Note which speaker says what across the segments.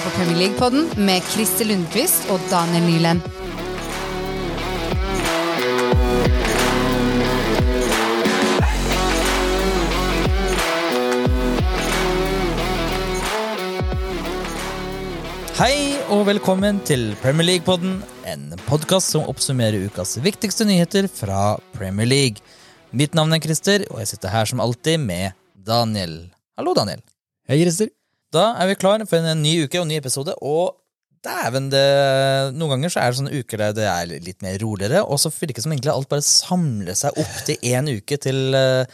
Speaker 1: hører på Premier League-podden med Christer Lundqvist og Daniel Nyland.
Speaker 2: Hei og velkommen til Premier League-podden, en podkast som oppsummerer ukas viktigste nyheter fra Premier League. Mitt navn er Christer, og jeg sitter her som alltid med Daniel. Hallo, Daniel.
Speaker 3: Hei, Christer.
Speaker 2: Da er vi klar for en ny uke og en ny episode, og dæven, det Noen ganger så er det sånne uker der det er litt mer roligere, og så virker det som egentlig alt bare samler seg opp til én uke til uh,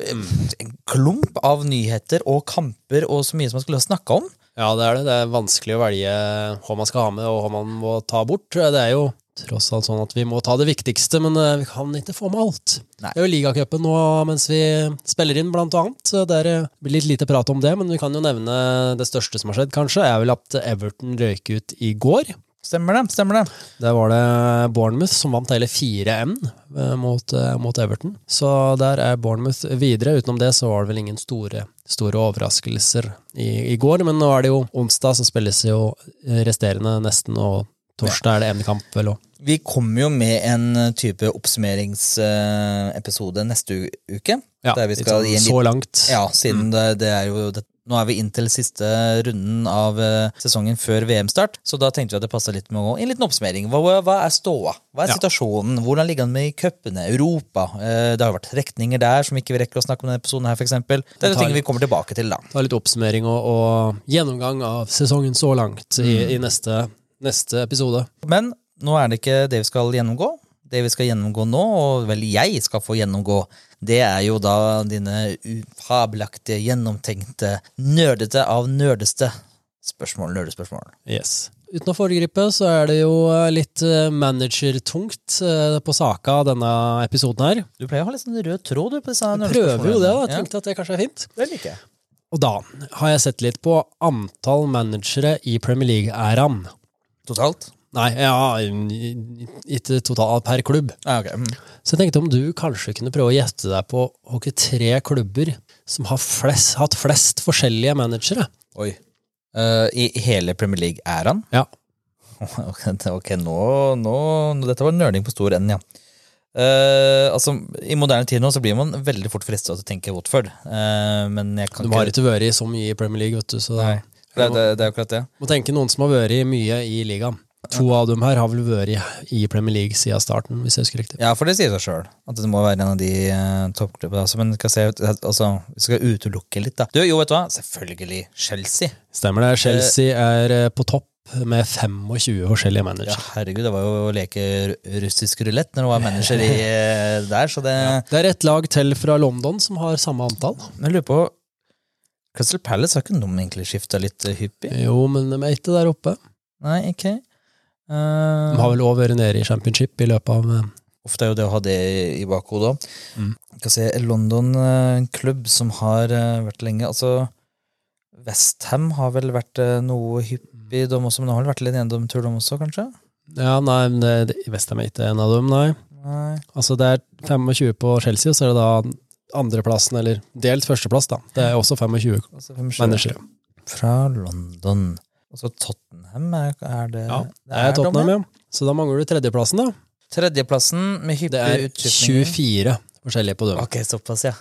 Speaker 2: en klump av nyheter og kamper og så mye som man skulle ha snakka om.
Speaker 3: Ja, det er det. Det er vanskelig å velge hva man skal ha med, og hva man må ta bort. Det er jo tross alt sånn at vi må ta det viktigste, men eh, vi kan ikke få med alt.
Speaker 2: Nei.
Speaker 3: Det er jo ligacupen nå mens vi spiller inn, blant annet. så Det blir litt lite prat om det, men vi kan jo nevne det største som har skjedd, kanskje, er vel at Everton røyk ut i går.
Speaker 2: Stemmer det? stemmer det.
Speaker 3: Der var det Bournemouth som vant hele 4-1 eh, mot, eh, mot Everton. Så der er Bournemouth videre. Utenom det så var det vel ingen store, store overraskelser i, i går. Men nå er det jo onsdag, så spilles jo resterende nesten, og torsdag er det emnekamp, vel òg.
Speaker 2: Vi kommer jo med en eh, type oppsummeringsepisode neste uke.
Speaker 3: Ja,
Speaker 2: der vi skal
Speaker 3: sånn så langt.
Speaker 2: ja, siden det, det er jo det, Nå er vi inn til siste runden av eh, sesongen før VM-start, så da tenkte vi at det passa litt med å gå en liten oppsummering. Hva, hva er ståa? Hva er
Speaker 3: Ja.
Speaker 2: situasjonen? Hvordan ligger den med i cupene? Europa? Eh, det har jo vært trekninger der som ikke vi rekker å snakke om i denne episoden her, eksempel. Det er ting vi kommer tilbake til, da.
Speaker 3: Ta litt oppsummering og, og gjennomgang av sesongen så langt i,
Speaker 2: Mm.
Speaker 3: i neste, neste episode.
Speaker 2: Men nå er det ikke det vi skal gjennomgå. Det vi skal gjennomgå nå, og vel jeg skal få gjennomgå, det er jo da dine ufabelaktige, gjennomtenkte, nerdete av nerdeste spørsmål. Nerdespørsmål.
Speaker 3: Yes. Uten å foregripe, så er det jo eh, litt eh, managertungt eh, på saka denne episoden her.
Speaker 2: Du pleier å ha litt sånn rød tråd du, på disse
Speaker 3: Jeg prøver jo det, da. Jeg
Speaker 2: Ja,
Speaker 3: tenkte at det kanskje er fint.
Speaker 2: det liker jeg.
Speaker 3: Og da har jeg sett litt på antall managere i Premier League-æraen.
Speaker 2: Totalt?
Speaker 3: Nei, ja, ikke totalt per klubb.
Speaker 2: Ja, okay. Mm.
Speaker 3: Så jeg tenkte om du kanskje kunne prøve å gjette deg på hvilke tre klubber som har flest, hatt flest forskjellige managere.
Speaker 2: Oi. Uh, I hele Premier League-æraen?
Speaker 3: Ja.
Speaker 2: Ok, okay nå, nå Dette var nerding på stor ende, ja. Uh, altså, I moderne tid nå så blir man veldig fort fristet til å tenke Watford, Uh, men jeg kan
Speaker 3: du har ikke vært i så mye i Premier League, vet du. Så
Speaker 2: Nei, det, det, det er akkurat det.
Speaker 3: må tenke noen som har vært mye i ligaen. To av dem her har vel vært i Premier League siden starten, hvis jeg husker riktig.
Speaker 2: Ja, for det sier seg sjøl. At det må være en av de uh, toppklubbene. Altså, men skal, se, altså, vi skal utelukke litt, da. Du, jo, vet du hva? Selvfølgelig Chelsea.
Speaker 3: Stemmer det. Chelsea er eh, på topp med 25 forskjellige
Speaker 2: Ja, herregud, det var jo å leke russisk rulett når det var manager i, eh, der, så det
Speaker 3: Det er et lag til fra London som har samme antall.
Speaker 2: Jeg lurer på Crystal Palace har ikke noen egentlig skifta litt eh, hyppig?
Speaker 3: Jo, men de er ikke der oppe.
Speaker 2: Nei?
Speaker 3: De
Speaker 2: Uh,
Speaker 3: har vel òg vært nede i championship i løpet av eh,
Speaker 2: Ofte er jo det å ha det i bakhodet.
Speaker 3: Mm.
Speaker 2: Si, London, eh, klubb som har vært lenge Altså, Westham har vel vært noe hyppig, de også, men de har vel vært litt gjennom tur, de også, kanskje?
Speaker 3: Ja, nei, Westham er ikke en av dem, nei.
Speaker 2: Nei.
Speaker 3: Altså, det er 25 på Chelsea, og så er det da andreplassen, eller delt førsteplass, da. Det er også 25
Speaker 2: Altså, hvem skjer?
Speaker 3: managere.
Speaker 2: Fra London. Altså Tottenham, er, er det
Speaker 3: Ja, det er Tottenham, ja. Så da mangler du tredjeplassen, da.
Speaker 2: Tredjeplassen med hyppige
Speaker 3: Det er 24 forskjellige på dem.
Speaker 2: Ok, såpass, ja.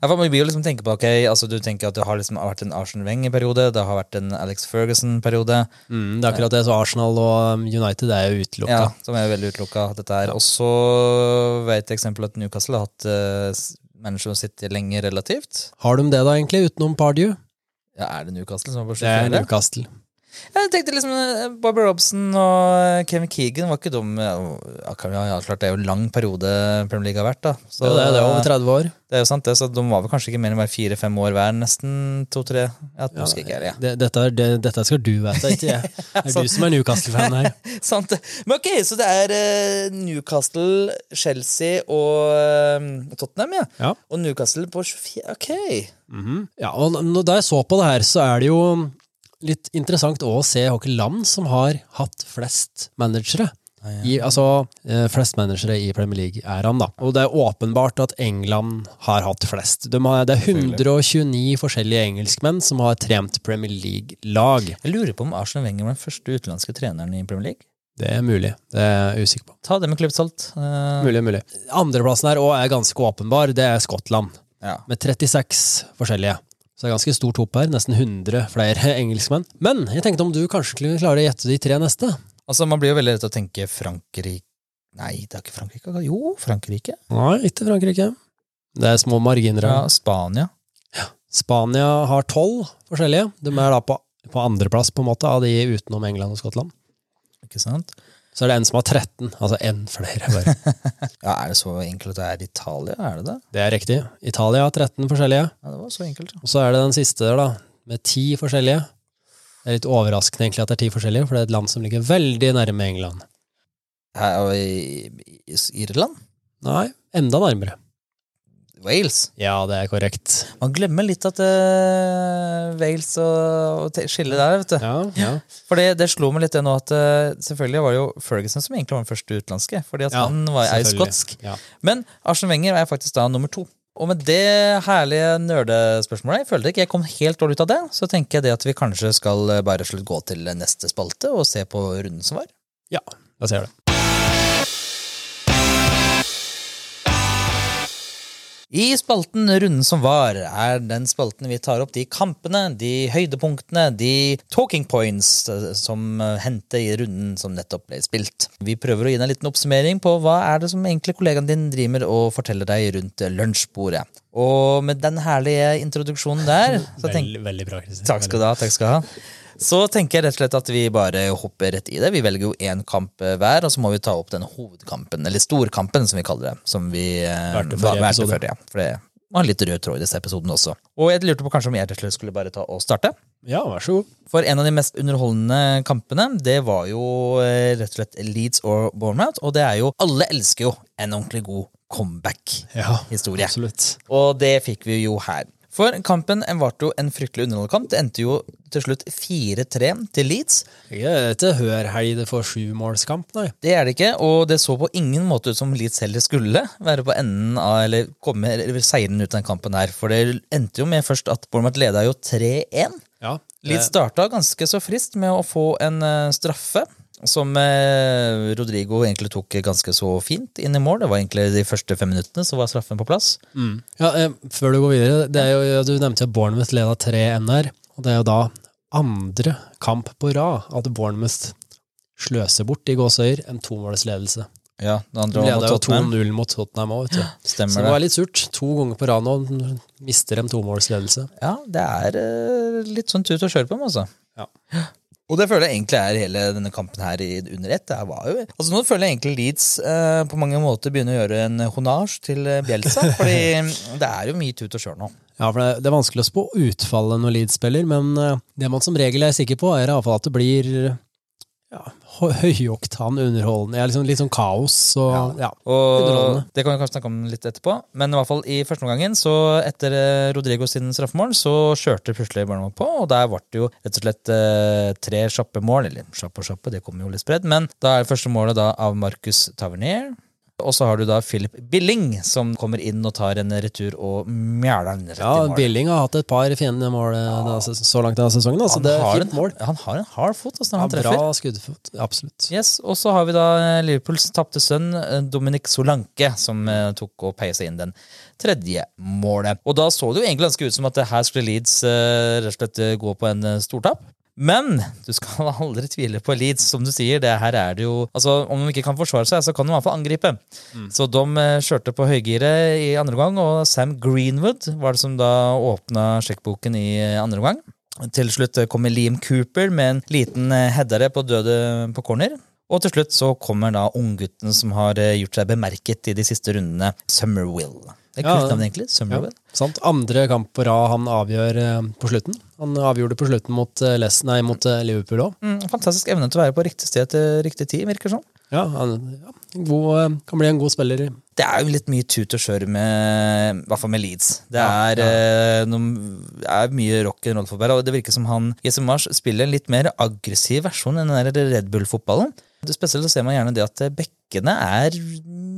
Speaker 2: ja for man blir jo liksom tenke på, ok, altså Du tenker at det har liksom vært en Arsenal Wenger-periode, det har vært en Alex Ferguson-periode.
Speaker 3: Mm, det er akkurat det, så Arsenal og um, United er jo utelukka.
Speaker 2: Ja, som er veldig utelukka. Dette er. Og så vet jeg eksempel at Newcastle har hatt uh, manager som sitter lenge relativt.
Speaker 3: Har de det, da, egentlig, utenom Pardew?
Speaker 2: Ja, Er det Newcastle som har
Speaker 3: Det er? Newcastle.
Speaker 2: Jeg tenkte liksom eh, Bobby Robson og eh, Kevin Keegan var ikke dum. Ja, klart det er jo en lang periode Premier League har vært, da. Så,
Speaker 3: det, er- det er over 30 år.
Speaker 2: det er jo sant, det. Så de var vel kanskje ikke mer enn fire-fem år hver, nesten to-tre. Ja,
Speaker 3: Ja,
Speaker 2: ja.
Speaker 3: det, dette, det, dette skal du vite, ikke jeg. Det er du som er Newcastle-fan her.
Speaker 2: Sant det. Men ok, så det er eh, Newcastle, Chelsea og eh, Tottenham, ja.
Speaker 3: Ja.
Speaker 2: Og Newcastle på 24. Ok.
Speaker 3: Mhm. Ja, og når- da jeg så på det her, så er det jo litt interessant å se hvilke land som har hatt flest managere. I, altså, eh, flest managere i Premier League-æraen, da. Og det er åpenbart at England har hatt flest. De har, det er 129 forskjellige engelskmenn som har trent Premier League-lag.
Speaker 2: Jeg lurer på om Arsenal Wenger var den første utenlandske treneren i Premier League.
Speaker 3: Det er mulig. Det er jeg usikker på.
Speaker 2: Ta det med klipp salt. Uh...
Speaker 3: Mulig, mulig. Andreplassen her òg er ganske åpenbar. Det er Skottland,
Speaker 2: ja.
Speaker 3: med 36 forskjellige. Så det er ganske stort hopp her. Nesten 100 flere engelskmenn. Men jeg tenkte om du kanskje kunne klare å gjette de tre neste?
Speaker 2: Altså, Man blir jo veldig redd til å tenke Frankrike Nei, det er ikke Frankrike. Jo, Frankrike.
Speaker 3: Nei, ikke Frankrike. Det er små marginer.
Speaker 2: Ja, Spania. Ja.
Speaker 3: Spania har tolv forskjellige. De er da på, på andreplass, på en måte, av de utenom England og Skottland.
Speaker 2: Ikke sant?
Speaker 3: Så er det en som har 13, altså én flere. Bare.
Speaker 2: Ja, Er det så enkelt at det er Italia? Er det det?
Speaker 3: Det er riktig. Italia har 13 forskjellige.
Speaker 2: Ja, det var så enkelt. ja.
Speaker 3: Og så er det den siste der, da, med ti forskjellige. Det er litt overraskende egentlig at det er ti forskjellige, for det er et land som ligger veldig nærme England.
Speaker 2: Her, og i, i Irland?
Speaker 3: Nei, enda nærmere.
Speaker 2: Wales?
Speaker 3: Ja, det er korrekt.
Speaker 2: Man glemmer litt at uh, Wales og, og skillet der, vet du.
Speaker 3: Ja, ja.
Speaker 2: For det, det slo meg litt det nå at uh, selvfølgelig var det jo Ferguson som egentlig var den første utenlandske. Fordi at
Speaker 3: Ja,
Speaker 2: han var, er jo skotsk. Men Arsen Wenger er faktisk da nummer to. Og med det herlige nerdespørsmålet, jeg følte ikke jeg kom helt dårlig ut av det, så tenker jeg det at vi kanskje skal eh, bare slutt gå til neste spalte og se på runden som var.
Speaker 3: ja, da ser jeg det.
Speaker 2: I spalten Runden som var er den spalten vi tar opp de kampene, de høydepunktene, de talking points eh, som eh, hendte i runden som nettopp ble spilt. Vi prøver å gi deg en liten oppsummering på hva er det som egentlig kollegaen din driver og forteller deg rundt lunsjbordet. Og med den herlige introduksjonen der så tenk,
Speaker 3: Veldig, veldig bra, Kristin.
Speaker 2: Takk skal du ha. takk skal du ha. Så tenker jeg rett og slett at vi bare hopper rett i det. Vi velger jo én kamp eh, hver, og så må vi ta opp den hovedkampen, eller storkampen som vi kaller det. Som vi
Speaker 3: Valgte
Speaker 2: før, ja. For det var en litt rød tråd i disse episoden også. Og jeg lurte på kanskje om jeg rett og slett skulle bare ta og starte.
Speaker 3: Ja, vær så god.
Speaker 2: For en av de mest underholdende kampene, det var jo eh, rett og slett Leeds og Bournemouth. Og det er jo Alle elsker jo en ordentlig god comeback-historie.
Speaker 3: Ja, absolutt.
Speaker 2: Og det fikk vi jo her. For kampen varte jo en fryktelig underholdende kamp. Det endte jo til slutt 4-3 til Leeds.
Speaker 3: Det er ikke hørhelg får sjumålskamp, nei.
Speaker 2: Det er det ikke, og det så på ingen måte ut som Leeds heller skulle være på enden av, eller komme seirende ut den kampen her. For det endte jo med først at Bournemouth leda jo 3-1.
Speaker 3: Ja,
Speaker 2: Leeds starta ganske så frist med å få en eh, straffe. Som eh, Rodrigo egentlig tok ganske så fint inn i mål. Det var egentlig de første fem minuttene så var straffen på plass.
Speaker 3: Mm. Ja, eh, før du går videre, det er jo, du nevnte at Bournemouth leda 3-1 her, og det er jo da andre kamp på rad at Bournemouth sløser bort i gåsøyer en tomålsledelse.
Speaker 2: Ja, det andre var mot Tottenham.
Speaker 3: 2-0 mot Tottenham òg, vet du. Så
Speaker 2: Stemmer
Speaker 3: det
Speaker 2: det.
Speaker 3: var litt surt. To ganger på rad nå mister de tomålsledelse.
Speaker 2: Ja, det er eh, litt sånn tut og kjør på dem, altså.
Speaker 3: Ja.
Speaker 2: Og det føler jeg egentlig er hele denne kampen her under ett. Det var jo, altså Nå føler jeg egentlig Leeds eh, på mange måter begynner å gjøre en honnage til eh, Bjelsa. fordi det er jo mye tut og kjør nå.
Speaker 3: Ja, for det, er vanskelig å spå utfallet når Leeds spiller, men eh, det man som regel er sikker på, er i hvert fall at det blir ja, høyoktan underholdende. Ja, liksom, litt sånn kaos og ja.
Speaker 2: Og
Speaker 3: Underholdende.
Speaker 2: Det kan vi kanskje snakke om litt etterpå. Men i hvert fall i første omgangen, så etter eh, Rodrigo sin straffemål, så kjørte plutselig Bournemouth på, og der ble det jo rett og slett eh, tre kjappe mål. Eller kjappe og kjappe, det kommer jo litt spredd, men da er det første målet da av Marcus Tavernier. Og så har du da Philip Billing, som kommer inn og tar en retur og mjæler den rett
Speaker 3: Ja,
Speaker 2: i mål.
Speaker 3: Billing har hatt et par fine mål ja. så langt denne sesongen. Altså, det er
Speaker 2: har
Speaker 3: fint
Speaker 2: en,
Speaker 3: mål.
Speaker 2: han har en hard fot altså, når
Speaker 3: Ja,
Speaker 2: han treffer.
Speaker 3: bra skuddfot. Absolutt.
Speaker 2: Yes, Og så har vi da eh, Liverpools tapte sønn eh, Dominic Solanke, som eh, tok og peisa inn den tredje målet. Og da så det jo egentlig ganske ut som at det her skulle Leeds eh, rett og slett eh, gå på en eh, stortap. Men du skal aldri tvile på Leeds, som du sier. det her er det jo, altså Om de ikke kan forsvare seg, så kan de i hvert fall angripe. Så de eh, kjørte på høygiret i andre gang, og Sam Greenwood var det som da åpna sjekkboken i eh, andre gang. Til slutt kommer Liam Cooper med en liten eh, headere på døde på corner. Og til slutt så kommer da unggutten som har eh, gjort seg bemerket i de siste rundene, Summerwill. Det er
Speaker 3: Ja,
Speaker 2: navn, egentlig.
Speaker 3: Ja, sant. Andre kamp på rad han avgjør eh, på slutten. Han avgjorde på slutten mot, eh, Les nei, mot eh, Liverpool òg.
Speaker 2: Mm, fantastisk evne til å være på riktig sted til riktig tid, virker det som.
Speaker 3: Ja, han ja, god, kan bli en god spiller.
Speaker 2: Det er jo litt mye tut og kjør med, i hvert fall med Leeds. Det
Speaker 3: Ja,
Speaker 2: er, eh, noen, er mye rock and roll-fotball, og det virker som han Jesse Mars spiller en litt mer aggressiv versjon enn den der Red Bull-fotballen. Spesielt så ser man gjerne det at bekkene er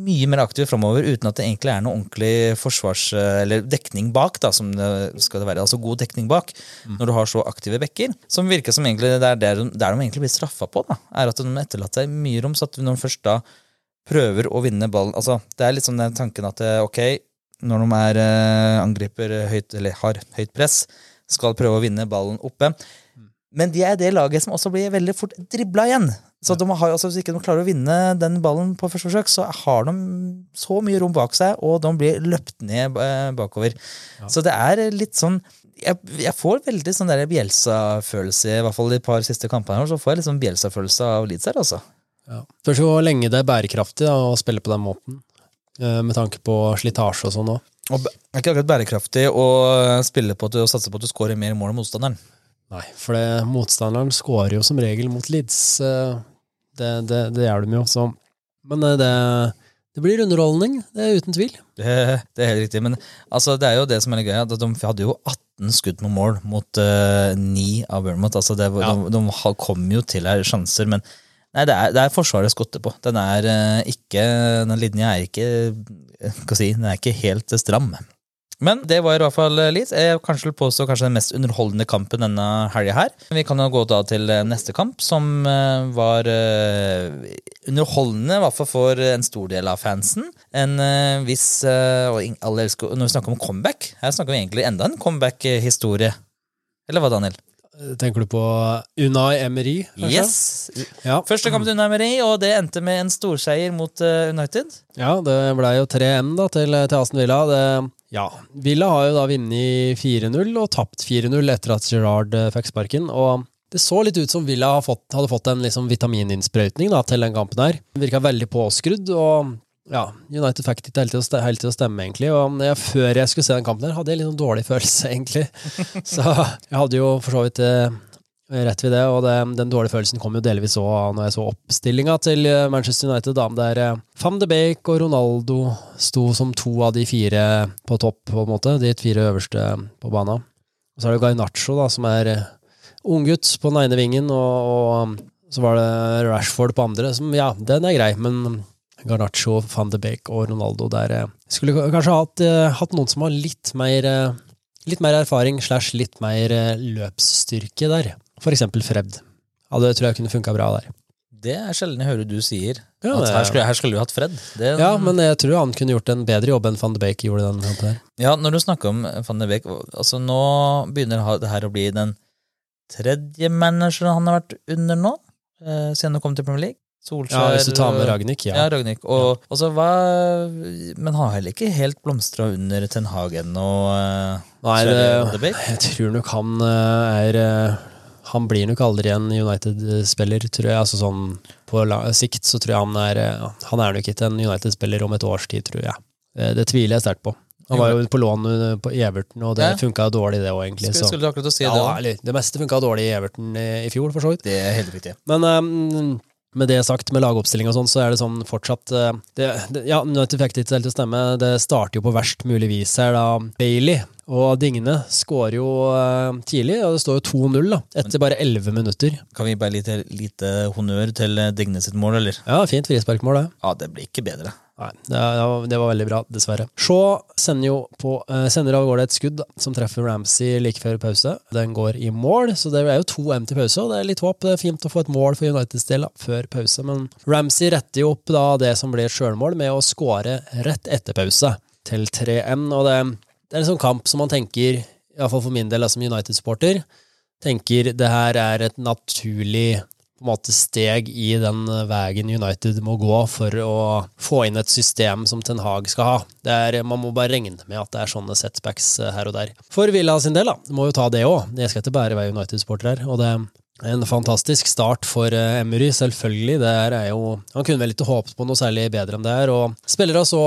Speaker 2: mye mer aktive framover uten at det egentlig er noe ordentlig forsvars... Eller dekning bak, da, som det skal være. Altså god dekning bak, når du har så aktive bekker. Som virker som egentlig det er der, de- egentlig blir straffa på, da, er at de etterlater mye rom. Så at når de først da prøver å vinne ballen altså Det er litt sånn den tanken at eh, ok, når de er eh, angriper høyt, eller har høyt press, skal prøve å vinne ballen oppe. Men de er det laget som også blir veldig fort dribla igjen. Så de har, altså, Hvis ikke de klarer å vinne den ballen på første forsøk, så har de så mye rom bak seg, og de blir løpt ned bakover. bakover. Så det er litt sånn jeg, jeg får veldig sånn Bjelsa-følelse, i hvert fall de par siste kampene. her, Så får jeg litt sånn Bjelsa-følelse av Leeds her, altså.
Speaker 3: Ja. Spørs hvor lenge det er bærekraftig da, å spille på den måten, eh, med tanke på slitasje og sånn òg.
Speaker 2: Det er ikke akkurat bærekraftig å spille på at du, og satse på at du skårer mer mål enn motstanderen.
Speaker 3: Nei, for det, motstanderen skårer jo som regel mot Leeds. eh, Det, det, det gjør de jo, så Men eh, det, det blir underholdning, det er uten tvil.
Speaker 2: Det, det er helt riktig. Men altså, det er jo det som er litt gøy, at de hadde jo 18 skudd på mål mot uh, 9 av Bournemouth. Altså, det,
Speaker 3: Ja.
Speaker 2: de, de kom jo til her sjanser, men nei, det er, det er Forsvaret skotter på. Den er uh, ikke Den linja er ikke eh, Hva si, den er ikke helt stram. Men det var i hvert fall eh, Leeds. Jeg kanskje påstå kanskje den mest underholdende kampen denne helga her. Vi kan jo gå da til eh, neste kamp, som eh, var underholdende, i hvert fall for en stor del av fansen. En viss og alle elsker, Når vi snakker om comeback, her snakker vi egentlig enda en comeback-historie. Eller hva, Daniel?
Speaker 3: Tenker du på Unai Emery? kanskje?
Speaker 2: Yes!
Speaker 3: Ja.
Speaker 2: Første kamp til Unai Emery, og det endte med en storseier mot United.
Speaker 3: Ja, det blei jo 3-1 da til, til Aston Villa. Det, ja, Villa har jo da vunnet 4-0 og tapt 4-0 etter at Gerrard eh, fikk sparken. og det så litt ut som Villa hadde fått en liksom vitamininnsprøytning da, til den kampen her. Virka veldig påskrudd, og ja, United fikk det ikke helt til å stemme, egentlig. Og jeg, før jeg skulle se den kampen her, hadde jeg litt sånn dårlig følelse, egentlig. Så jeg hadde jo for så vidt eh, rett ved det, og det, den dårlige følelsen kom jo delvis òg når jeg så oppstillinga til eh, Manchester United, da, der eh, Van de Beek og Ronaldo sto som to av de fire på topp, på en måte, de fire øverste på banen. Og så er det Garnaccio, da, som er eh, unggutt på den ene vingen, og, og så var det Rashford på andre, som ja, den er grei, men Garnaccio, van de Beek og Ronaldo der Skulle kanskje hatt, hatt noen som har litt mer, litt mer erfaring slash litt mer løpsstyrke der. Eksempel Fred. Ja, det tror jeg kunne funka bra der.
Speaker 2: Det er sjelden jeg hører du sier.
Speaker 3: Ja,
Speaker 2: at her skulle, her skulle du hatt Fred. Det,
Speaker 3: Ja, men jeg tror han kunne gjort en bedre jobb enn van de Beek gjorde den kampen her.
Speaker 2: Ja, når du snakker om van de Beek altså Nå begynner det her å bli den tredje manageren han har vært under nå, eh, siden han kom til Premier League. Solskjær
Speaker 3: Ja, hvis du tar med Ragnhild,
Speaker 2: Ja,
Speaker 3: ja.
Speaker 2: Ragnhild. Og, og så hva Men har heller ikke helt blomstra under Ten Hag ennå. eh,
Speaker 3: Nei, det,
Speaker 2: det,
Speaker 3: jeg tror nok han eh, er eh, Han blir nok aldri en United-spiller, tror jeg. Altså sånn på sikt så tror jeg han er eh, Han er nok ikke en United-spiller om et års tid, tror jeg. Det, det tviler jeg sterkt på. Han var jo på lån eh, på Everton, og det
Speaker 2: Ja.
Speaker 3: funka dårlig, det òg, egentlig.
Speaker 2: Skulle, skulle du akkurat å si
Speaker 3: Ja,
Speaker 2: det
Speaker 3: det meste funka dårlig i Everton i, i fjor, for så vidt.
Speaker 2: Det er helt riktig.
Speaker 3: Men ehm, med det sagt, med lagoppstilling og sånn, så er det sånn fortsatt eh, det, det, Ja, nå fikk det ikke helt til å stemme. Det starter jo på verst mulig vis her, da. Bailey og Digne skårer jo eh, tidlig, og det står jo 2-0 da, etter bare 11 minutter.
Speaker 2: Kan vi bare lite, lite honnør til eh, Digne sitt mål, eller?
Speaker 3: Ja, fint frisparkmål, det.
Speaker 2: Ja, det blir ikke bedre.
Speaker 3: Nei, det, var veldig bra, dessverre. Shaw sender jo på, eh, sender av gårde et skudd som treffer Ramsey like før pause. Den går i mål, så det er jo 2-1 til pause, og det er litt håp. Det er fint å få et mål for Uniteds del før pause, men Ramsey retter jo opp da det som blir et sjølmål, med å skåre rett etter pause, til 3-1. Og det, det er en sånn kamp som man tenker, iallfall for min del som United-supporter, tenker det her er et naturlig på en måte steg i den veien United må gå for å få inn et system som Ten Hag skal ha. Er, man må bare regne med at det er sånne setbacks eh, her og der. For Villa sin del, da, må jo ta det òg. Jeg skal ikke bare være United-supporter her. og det er en fantastisk start for eh, Emery, selvfølgelig. Det er jo, han kunne vel ikke håpet på noe særlig bedre enn det her. og Spillere så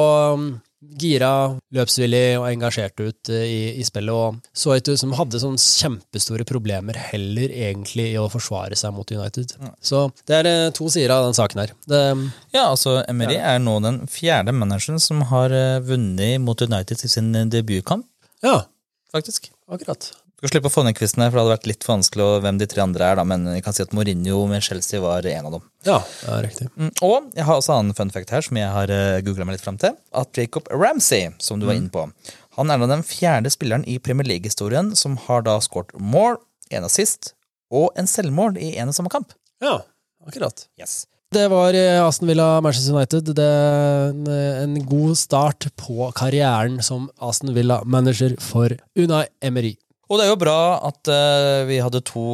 Speaker 3: gira, løpsvillig og engasjert ut eh, i, i spillet, og så ut som hadde sånn kjempestore problemer heller egentlig i å forsvare seg mot United. Så det er eh, to sider av den saken her. Det,
Speaker 2: Ja, altså Emery er nå den fjerde manageren som har eh, vunnet mot United i sin debutkamp,
Speaker 3: ja,
Speaker 2: faktisk.
Speaker 3: akkurat.
Speaker 2: Skal slippe å få ned quizen her, for det hadde vært litt for vanskelig hvem de tre andre er, da, men jeg kan si at Mourinho med Chelsea var en av dem.
Speaker 3: Ja, det er riktig.
Speaker 2: Mm, Og jeg har også annen fun fact her, som jeg har uh, googla meg litt fram til. At Jacob Ramsey, som du var inne på, han er da den fjerde spilleren i Premier League-historien som har da skåret mål, en assist og en selvmål i en og samme kamp.
Speaker 3: Ja, akkurat.
Speaker 2: Yes.
Speaker 3: Det var eh, Aston Villa Manchester United. Det er en, en god start på karrieren som Aston Villa-manager for Unai Emery.
Speaker 2: Og det er jo bra at uh, vi hadde to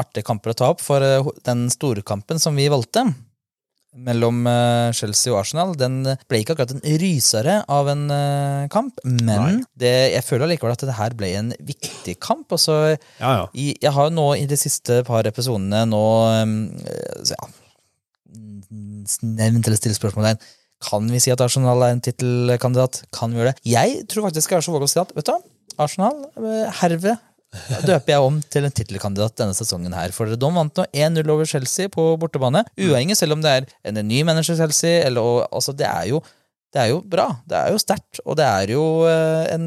Speaker 2: artige kamper å ta opp, for uh, den storkampen som vi valgte mellom uh, Chelsea og Arsenal, den ble ikke akkurat en rysere av en uh, kamp, men det, jeg føler allikevel at det her ble en viktig kamp. Og så
Speaker 3: Ja, ja.
Speaker 2: i, jeg har nå i de siste par episodene nå um, så ja, nevnt eller stilt spørsmål der. Kan vi si at Arsenal er en tittelkandidat? Kan vi gjøre det? Jeg tror faktisk jeg er så våg å si at vet du Arsenal eh, herved døper jeg om til en tittelkandidat denne sesongen. her. For de vant nå 1-0 over Chelsea på bortebane. Uavhengig selv om det er en ny manager Chelsea. Eller, og, altså, det, er jo, det er jo bra. Det er jo sterkt. Og det er jo eh, en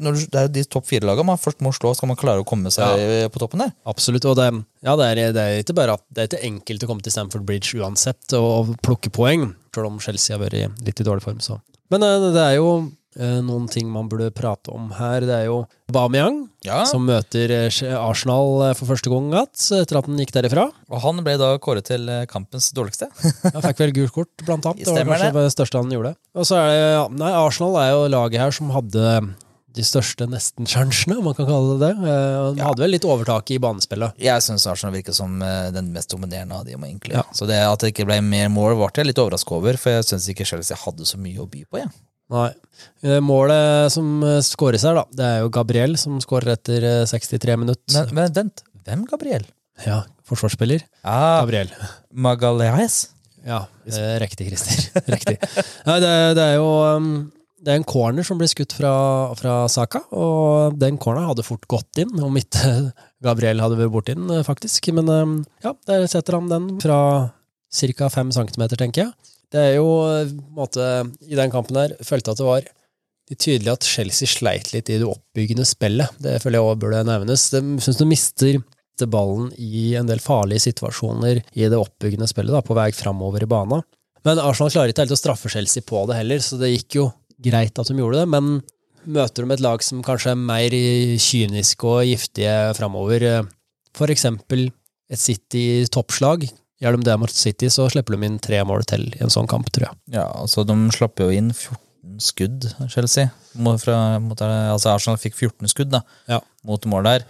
Speaker 2: når du, Det er jo de topp fire-lagene man først må slå, skal man klare å komme seg ja. på toppen der.
Speaker 3: Absolutt. Og det, ja, det, er, det er ikke bare at det er ikke enkelt å komme til Stamford Bridge uansett og, plukke poeng, selv om Chelsea har vært i litt i dårlig form. Så. Men eh, det er jo eh, noen ting man burde prate om her. Det er jo Bamiang,
Speaker 2: Ja.
Speaker 3: som møter eh, Arsenal eh, for første gang igjen, etter at han gikk derifra.
Speaker 2: Og han ble da kåret til eh, kampens dårligste.
Speaker 3: Han fikk vel gult kort, blant annet. Det var kanskje
Speaker 2: det.
Speaker 3: det største han gjorde. Og så er det, ja, nei, Arsenal er jo laget her som hadde de største nesten-sjansene, om man kan kalle det det. Eh, Han hadde vel litt overtak i banespillet.
Speaker 2: Jeg syns Arsenal virker som eh, den mest dominerende av dem, egentlig.
Speaker 3: Ja.
Speaker 2: Så det at det ikke ble mer mål, ble jeg litt overraska over, for jeg syns ikke Chelsea hadde så mye å by på. Ja.
Speaker 3: Nei. Eh, Målet som eh, skåres her, da, det er jo Gabriel som skårer etter eh, 63 minutter.
Speaker 2: Men, men vent, hvem Gabriel?
Speaker 3: Ja, forsvarsspiller.
Speaker 2: Ah,
Speaker 3: Gabriel.
Speaker 2: Magalhaes.
Speaker 3: Ja, eh, riktig, Christer. riktig. Nei, det, det er jo um, det er en corner som blir skutt fra, fra Saka, og den corneren hadde fort gått inn, om ikke Gabriel hadde vært borti den, eh, faktisk. Men um, ja, der setter han den fra ca. fem centimeter, tenker jeg. Det er jo eh, måte, I den kampen her følte jeg at det var litt tydelig at Chelsea sleit litt i det oppbyggende spillet. Det føler jeg også burde nevnes. De syns de mister ballen i en del farlige situasjoner i det oppbyggende spillet, da, på vei framover i bana. Men Arsenal klarer ikke helt å straffe Chelsea på det heller, så det gikk jo greit at de gjorde det. Men møter de et lag som kanskje er mer kyniske og giftige framover, eh, for eksempel et City-toppslag, gjør de det mot City, så slipper de inn tre mål til i en sånn kamp, tror jeg.
Speaker 2: Ja, altså De slapp jo inn 14 skudd, Chelsea. Mot, fra, mot, altså Arsenal fikk 14 skudd da,
Speaker 3: Ja.
Speaker 2: mot mål der.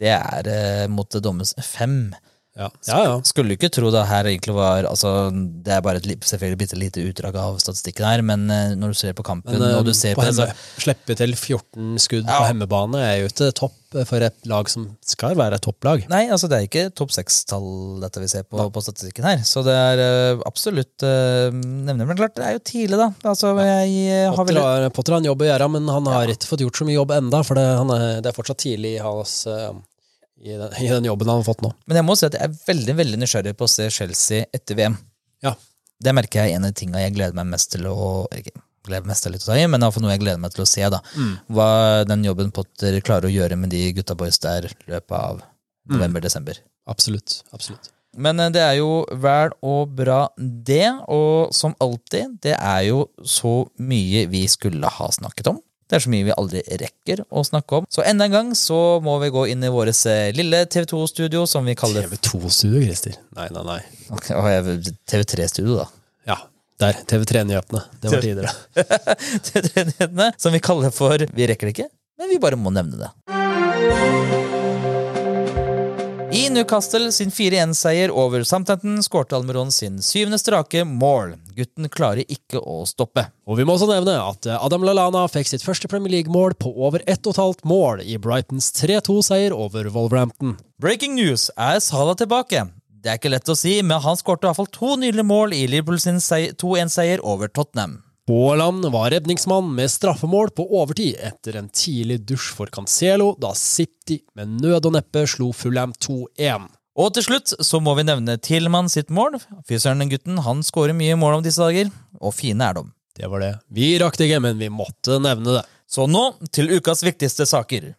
Speaker 2: Det er eh, mot det dommes fem.
Speaker 3: Ja, ja. ja.
Speaker 2: Skulle ikke tro det her egentlig var altså, Det er bare et selvfølgelig bitte lite utdrag av statistikken her, men eh, når du ser på kampen
Speaker 3: Men eh,
Speaker 2: og du ser
Speaker 3: på
Speaker 2: på, det, så,
Speaker 3: slippe til 14 skudd
Speaker 2: Ja.
Speaker 3: på hemmebane er jo ikke topp for et lag som skal være et topplag.
Speaker 2: Nei, altså det er ikke topp seks-tall dette vi ser på, på statistikken her. Så det er eh, absolutt uh, nevner, Men klart, det er jo tidlig, da. Altså, jeg har
Speaker 3: Potter har, Potter har en jobb å gjøre, men han har ikke fått gjort så mye jobb enda, for det, han er, det er fortsatt tidlig i, hans, eh, i, den, i den jobben han har fått nå.
Speaker 2: Men jeg må si at jeg er veldig veldig nysgjerrig på å se Chelsea etter VM.
Speaker 3: Ja.
Speaker 2: Det merker jeg er en av tingene jeg gleder meg mest til å ikke gleder mest til å ta i, men iallfall noe jeg gleder meg til å se. da.
Speaker 3: Mm.
Speaker 2: Hva den jobben Potter klarer å gjøre med de gutta boys der løpet av november-desember.
Speaker 3: Absolutt. absolutt.
Speaker 2: Men eh, det er jo vel og bra, det. Og som alltid, det er jo så mye vi skulle ha snakket om. Det er så mye vi aldri rekker å snakke om. Så enda en gang så må vi gå inn i vårt lille TV2-studio, som vi kaller
Speaker 3: TV2-studio, Christer. Nei, nei, nei.
Speaker 2: TV3-studio, da.
Speaker 3: Ja, der. TV3-nyhetene. Det var tidligere.
Speaker 2: TV3-nyhetene, som vi kaller for Vi rekker det ikke, men vi bare må nevne det. I Newcastle sin 4-1-seier over Southampton skårte Almiron sin syvende strake mål. Gutten klarer ikke å stoppe.
Speaker 3: Og vi må også nevne at Adam Lallana fikk sitt første Premier League-mål på over ett og et halvt mål i Brightons 3-2-seier over Wolverhampton.
Speaker 2: Breaking news er Salah tilbake. Det er ikke lett å si, men han skårte i hvert fall to nydelige mål i Liverpool sin 2-1-seier over Tottenham.
Speaker 3: Haaland var redningsmann med straffemål på overtid etter en tidlig dusj for Cancelo, da City med nød og neppe slo Fulham 2-1.
Speaker 2: Og til slutt så må vi nevne Tillmann sitt mål. Fysøren den gutten han skårer mye mål om disse dager, og fine er de.
Speaker 3: Det var det. Vi rakk det ikke, men vi måtte nevne det.
Speaker 2: Så nå til ukas viktigste saker.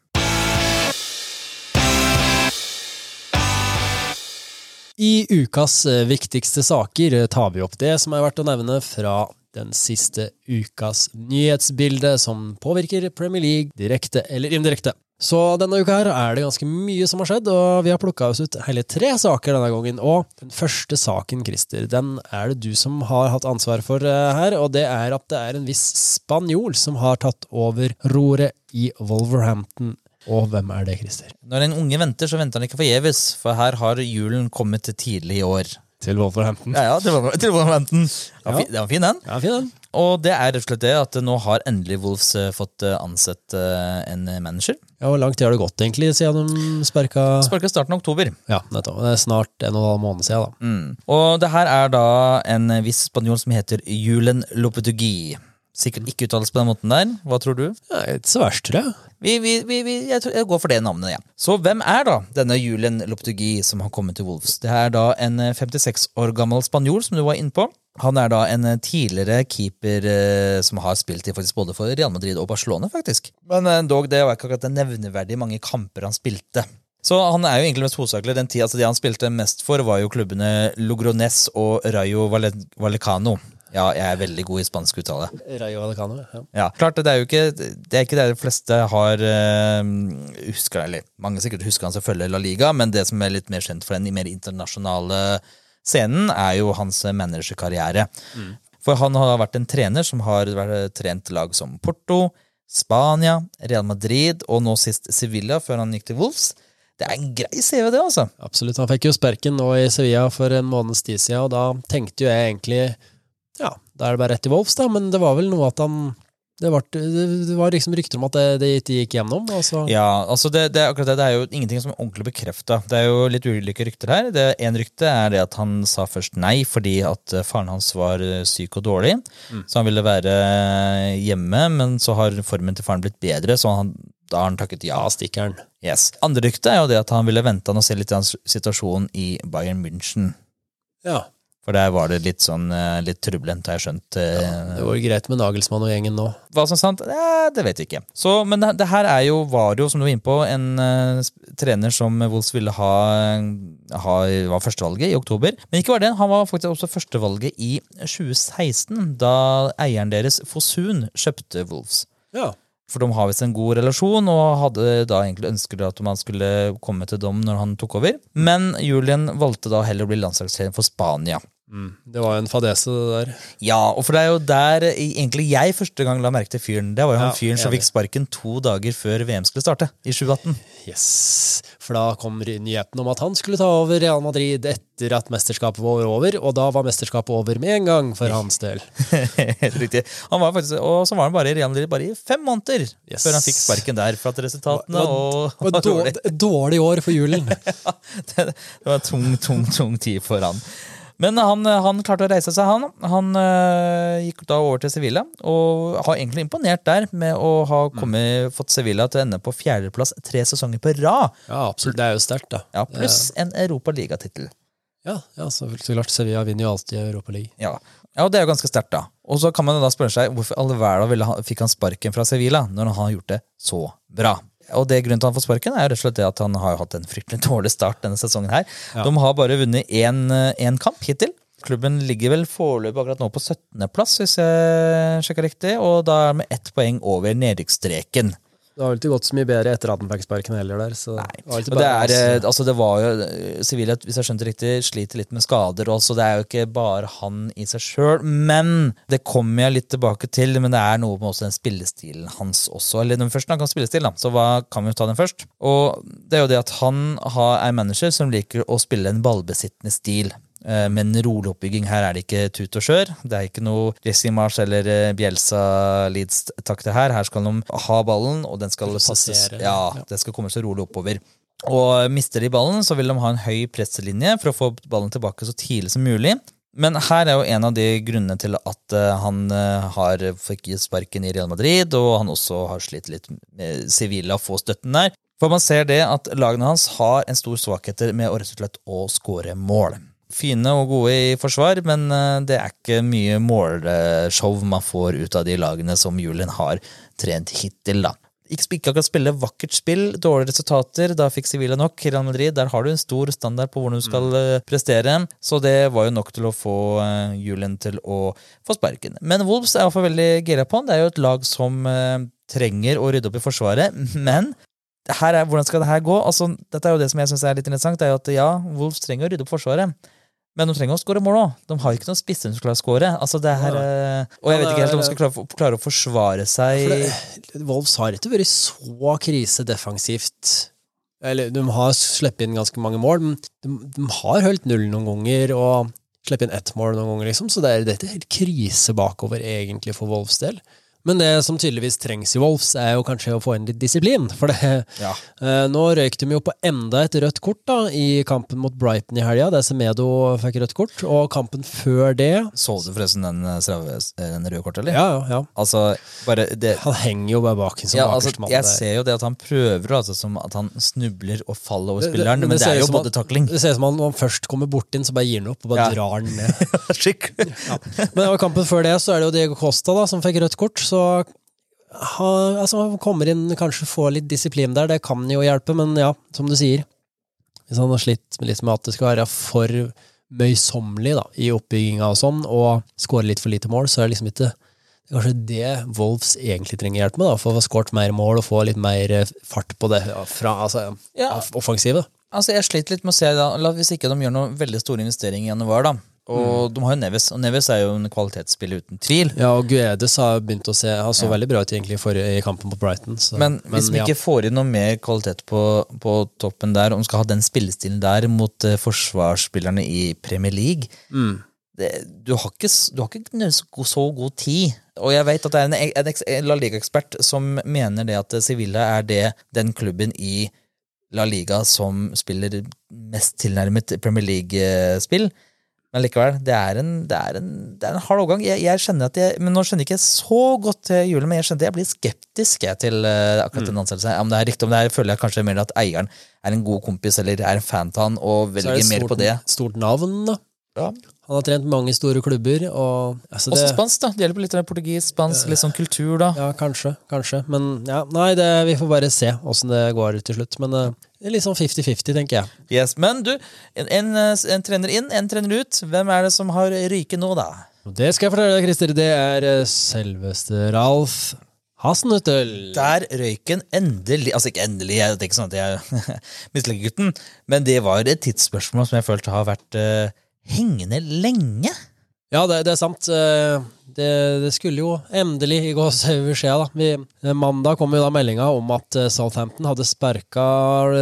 Speaker 3: I ukas eh, viktigste saker eh, tar vi opp det som er verdt å nevne fra den siste ukas nyhetsbilde som påvirker Premier League direkte eller indirekte. Så denne uka her er det ganske mye som har skjedd, og vi har plukka oss ut hele tre saker denne gangen. Og den første saken, Christer, den er det du som har hatt ansvar for eh, her, og det er at det er en viss spanjol som har tatt over roret i Wolverhampton. Og hvem er det, Christer?
Speaker 2: Når en unge venter, så venter han ikke forgjeves, for her har julen kommet tidlig i år.
Speaker 3: Til Wolverhampton.
Speaker 2: Ja, ja, til Wolver- til Wolverhampton. Var
Speaker 3: Ja.
Speaker 2: fi- det var fin, den.
Speaker 3: Ja, fin den.
Speaker 2: Og det er rett og slett det at nå har endelig Wolves eh, fått eh, ansett eh, en manager.
Speaker 3: Ja, Hvor lang tid har det gått egentlig siden de sparka
Speaker 2: Sparket starten av oktober.
Speaker 3: Ja, nettopp. Det er snart en og en halv måned siden, da.
Speaker 2: Mm. Og det her er da en viss spanjol som heter Julen Lopetugui. Sikkert ikke uttales på den måten der. Hva tror du?
Speaker 3: Ja, ikke så verst, tror jeg.
Speaker 2: Vi, vi, vi, jeg, tror, jeg går for det navnet, ja. Så hvem er da denne Julen Lopetugui som har kommet til Wolves? Det er da en eh, 56 år gammel spanjol, som du var inne på. Han er da en eh, tidligere keeper eh, som har spilt i faktisk både for Real Madrid og Barcelona, faktisk. Men eh, dog, det var ikke akkurat nevneverdig mange kamper han spilte. Så han er jo egentlig mest hovedsakelig den tida, altså de han spilte mest for, var jo klubbene Logrones og Rayo Valle- Vallecano. Ja, jeg er veldig god i spansk uttale.
Speaker 3: Rayo Vallecano, ja.
Speaker 2: Ja, klart Det er jo ikke det er ikke det de fleste har uh, husker, eller Mange sikkert husker han selvfølgelig La Liga, men det som er litt mer kjent for den i mer internasjonale scenen, er jo hans managerkarriere. For han har vært en trener som har vært, trent lag som Porto, Spania, Real Madrid og nå sist Sevilla, før han gikk til Wolves. Det er en grei CV, det, altså.
Speaker 3: Absolutt. Han fikk jo sperken nå i Sevilla for en måneds tid siden, og da tenkte jo jeg egentlig Ja, da er det bare rett til Wolves, da, men det var vel noe at han Det var, det var liksom rykter om at det, det gikk gjennom, Altså.
Speaker 2: Ja, altså det, det, akkurat det, det er jo ingenting som er ordentlig bekrefta. Det er jo litt ulike rykter her. Det Én rykte er det at han sa først nei fordi at eh, faren hans var eh, syk og dårlig. Så han ville være hjemme, men så har formen til faren blitt bedre, så han, da har han takket ja.
Speaker 3: Stikkeren.
Speaker 2: Yes. Andre rykte er jo det at han ville vente og se litt situasjonen i Bayern München.
Speaker 3: Ja.
Speaker 2: For der var det litt sånn eh, litt trublent, har jeg skjønt. Ja,
Speaker 3: Det var greit med Nagelsmann og gjengen nå.
Speaker 2: hva som sant, eh, det vet jeg ikke. Så, men det, det her er jo, var jo, som du var inne på, en uh, trener som Wolves ville ha, ha var førstevalget i oktober. Men ikke bare det, han var faktisk også førstevalget i 2016, da eieren deres, Fosun, kjøpte Wolves.
Speaker 3: Ja.
Speaker 2: For de har visst en god relasjon, og hadde da egentlig ønsket at man skulle komme til dem når han tok over. Men Julian valgte da heller å bli landslagstrener for Spania.
Speaker 3: Det var jo en fadese, det der.
Speaker 2: Ja, og for det er jo der egentlig jeg første gang la merke til fyren. Det var jo han
Speaker 3: Ja,
Speaker 2: fyren som fikk sparken to dager før VM skulle starte, i 2018.
Speaker 3: Yes. For da kom nyheten om at han skulle ta over Real Madrid etter at mesterskapet var over, og da var mesterskapet over med en gang for hans del.
Speaker 2: Helt riktig. Han var faktisk, og så var han bare i Real Madrid bare i fem måneder
Speaker 3: Yes.
Speaker 2: før han fikk sparken der. For at resultatene
Speaker 3: Det var-
Speaker 2: og
Speaker 3: var dårlig, dårlig år for julen.
Speaker 2: det, det var tung, tung, tung tid for han. Men han, han klarte å reise seg, han. Han øh, gikk da over til Sevilla, og har egentlig imponert der med å ha kommet, fått Sevilla til å ende på fjerdeplass tre sesonger på rad.
Speaker 3: Ja, absolutt. Det er jo sterkt, da.
Speaker 2: Ja, Pluss en Europaligatittel.
Speaker 3: Ja, ja så, klart. Sevilla vinner jo alltid Europaligaen.
Speaker 2: Ja. ja, og det er jo ganske sterkt, da. Og så kan man da spørre seg hvorfor all verden fikk han sparken fra Sevilla når han har gjort det så bra. Og det Grunnen til at han får sparken, er jo rett og slett det at han har hatt en fryktelig dårlig start denne sesongen. her. De har bare vunnet én én kamp hittil. Klubben ligger vel foreløpig akkurat nå på 17.-plass, hvis jeg sjekker riktig, og da er med ett poeng over nedrykksstreken.
Speaker 3: Det har vel ikke gått så mye bedre etter at han fikk sparken heller der. Så
Speaker 2: Nei.
Speaker 3: det
Speaker 2: det, er, eh, altså det var jo Sivilhet, hvis jeg skjønte riktig, sliter litt med skader også. Det er jo ikke bare han i seg sjøl. Men det kommer jeg litt tilbake til. Men det er noe med også den spillestilen hans også. Eller den første han kan om spillestil, da, så hva, kan vi jo ta den først. Og det er jo det at han har, er manager som liker å spille en ballbesittende stil. Eh, Med en rolig oppbygging. Her er det ikke tut og kjør. Det er ikke noe Mars eller eh, Bielsa Leeds-takter her. Her skal de ha ballen, og den skal.
Speaker 3: Prosessere.
Speaker 2: Ja, Den skal komme så rolig oppover. Og mister de ballen, så vil de ha en høy presselinje for å få ballen tilbake så tidlig som mulig. Men her er jo en av de grunnene til at eh, han har fikk sparken i Real Madrid, og han også har slitt litt med Sevilla få støtten der. For man ser det at lagene hans har en stor svakheter med å rett og slett å skåre mål. Fine og gode i forsvar, men eh, det er ikke mye målshow man får ut av de lagene som Julen har trent hittil, da. ikke, akkurat spille vakkert spill, dårlige resultater. Da fikk Sevilla nok. Real Madrid, der har du en stor standard på hvordan du skal mm. prestere. Så det var jo nok til å få uh, Julen til å få sparken. Men Wolves er iallfall veldig gira på han. Det er jo et lag som eh, trenger å rydde opp i forsvaret. Men her er, hvordan skal det her gå? Altså, dette er jo det som jeg synes er litt interessant. det er jo at ja, Wolves trenger å rydde opp forsvaret. Men de trenger å skåre mål òg. De har ikke noen spisser som skal skåre. Altså, det her, eh, og jeg vet ikke helt om de skal klare, klare å forsvare seg
Speaker 3: For Wolves har ikke vært så krise defensivt. Eller, de har sluppet inn ganske mange mål, men de, de har holdt null noen ganger og sluppet inn ett mål noen ganger, liksom. Så det er, dette er helt krise bakover, egentlig, for Wolves del. Men det som tydeligvis trengs i Wolves, er jo kanskje å få inn litt disiplin. For det,
Speaker 2: Ja.
Speaker 3: eh, nå røyk de jo på enda et rødt kort da, i kampen mot Brighton i helga, der Semedo fikk rødt kort. Og kampen før det
Speaker 2: Så du forresten den, eh, eh, den røde kortet, eller?
Speaker 3: Ja, ja, ja.
Speaker 2: Altså, bare det
Speaker 3: Han henger jo bare bak en som
Speaker 2: ja, altså. Jeg
Speaker 3: der.
Speaker 2: ser jo det at han prøver, altså, som at han snubler og faller over
Speaker 3: Det- det-
Speaker 2: spilleren,
Speaker 3: men det
Speaker 2: det er jo både takling
Speaker 3: Det ser ut som han, når han først kommer bort inn, så bare gir han opp og bare drar han ned.
Speaker 2: Skikkelig.
Speaker 3: Men i kampen før det så er det jo Diego Costa da, som fikk rødt kort, så han, altså, han kommer inn, kanskje får litt disiplin der, det kan jo hjelpe, men ja, som du sier, hvis han har slitt med med at det skal være for møysommelig da, i oppbygginga og sånn, og skåre litt for lite mål, så er det liksom ikke det er kanskje det Wolves egentlig trenger hjelp med, da, for å få skåret mer mål og få litt mer fart på det ja, fra altså,
Speaker 2: Ja.
Speaker 3: offensivet.
Speaker 2: Altså, Jeg sliter litt med å se da, hvis ikke de gjør noen veldig store investeringer i januar. da Og de har jo Neves, og Neves er jo en kvalitetsspiller uten tvil.
Speaker 3: Ja, og Guedes har begynt å se Han så veldig bra ut egentlig i, i kampen på Brighton. Så,
Speaker 2: Men hvis vi
Speaker 3: ja.
Speaker 2: ikke får inn noe mer kvalitet på, på toppen der, om vi skal ha den spillestilen der mot uh, forsvarsspillerne i Premier League
Speaker 3: Mm.
Speaker 2: det, du, har ikke, du har ikke så god- så god tid. Og jeg vet at det er en, en, en La Liga-ekspert som mener det at Sevilla er det, den klubben i La Liga som spiller mest tilnærmet Premier League-spill. Men likevel, det er en, det er en, det er en hard overgang. Jeg, jeg skjønner at jeg, men Nå skjønner jeg ikke så godt julen, men jeg skjønner at jeg blir skeptisk jeg, til uh, akkurat den ansettelsen. Om det er riktig, om det er, føler jeg kanskje mer at eieren er en god kompis eller er en fan av han og
Speaker 3: er
Speaker 2: velger mer på det.
Speaker 3: Stort navn, da.
Speaker 2: Ja.
Speaker 3: Han har trent mange store klubber, og altså
Speaker 2: Også spansk, da. Det gjelder på litt av portugis, spansk, litt sånn kultur, da.
Speaker 3: Ja, kanskje, kanskje. Men ja, nei, det, vi får bare se åssen det går til slutt. Men eh, det er litt sånn 50-50, tenker jeg.
Speaker 2: Yes, Men du, en, en, en trener inn, en trener ut. Hvem er det som har ryket nå, da?
Speaker 3: Det skal jeg fortelle deg, Christer. Det er eh, selveste Ralf Hasenhüttel.
Speaker 2: Der røyk den endelig Altså ikke endelig, jeg- det er ikke sånn at jeg misliker gutten, men det var et tidsspørsmål som jeg følte har vært eh, hengende lenge.
Speaker 3: Ja, det, det er sant. Eh, Det, det skulle jo endelig i gå skje, da. Vi, eh, mandag kom jo da meldinga om at eh, Southampton hadde sparka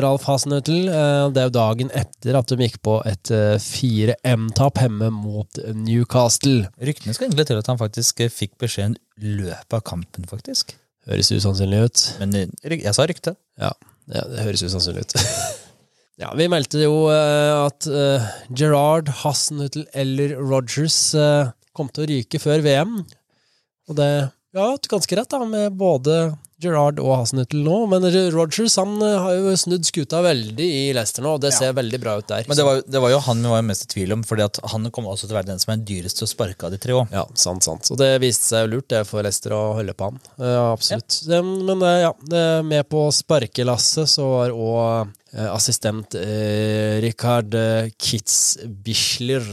Speaker 3: Ralf Hasenhüttel. Det er jo dagen etter at de gikk på et eh, 4M-tap hjemme mot Newcastle.
Speaker 2: Ryktene skal egentlig til at han faktisk fikk beskjeden i løpet av kampen, faktisk.
Speaker 3: Høres usannsynlig ut.
Speaker 2: Men jeg sa rykte.
Speaker 3: Ja, ja det høres usannsynlig ut. ja, vi meldte jo eh, at eh, Gerard, Hasenhüttel eller Rogers eh, kom til å ryke før VM. Og det ja, ganske rett, da, med både Gerard og Hasenhüttel nå. Men Rogers han eh, har jo snudd skuta veldig i Leicester nå, og det ser veldig bra ut der.
Speaker 2: Men det var, det var jo han vi var mest i tvil om, fordi han kommer også til å være den som er dyrest til å sparke av de tre òg.
Speaker 3: Ja, sant, sant. Og det viste seg jo lurt det for Leicester å holde på han. Ja, absolutt. Det- Men eh, ja, det er med på sparkelasset så var òg assistent eh, eh, Kitzbichler.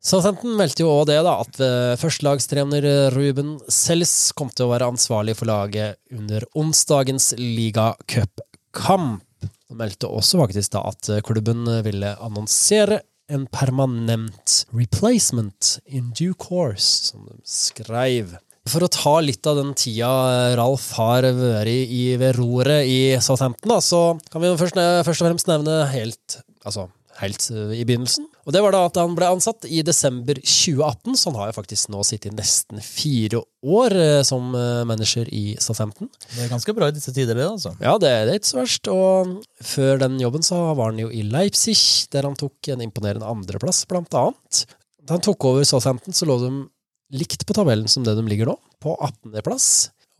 Speaker 3: Southampton meldte jo òg det, da, at eh, førstelagstrener eh, Ruben Sells kom til å være ansvarlig for laget under onsdagens ligacupkamp. De meldte også faktisk da at eh, klubben ville annonsere en permanent replacement in due course, som de skrev. For å ta litt av den tida Ralf har vært i ved roret i Southampton, da, så kan vi først, først og fremst nevne helt, altså, helt i begynnelsen. Og det var da at han ble ansatt i desember 2018, så han har jo faktisk nå sittet nesten fire år eh, som eh, manager i Southampton.
Speaker 2: Det er ganske bra i disse tider, det, altså.
Speaker 3: Ja, det, det er ikke så verst. Og før den jobben så var han jo i Leipzig, der han tok en imponerende andreplass, blant annet. Da han tok over Southampton, så lå de likt på tabellen som det de ligger nå, på 18. plass.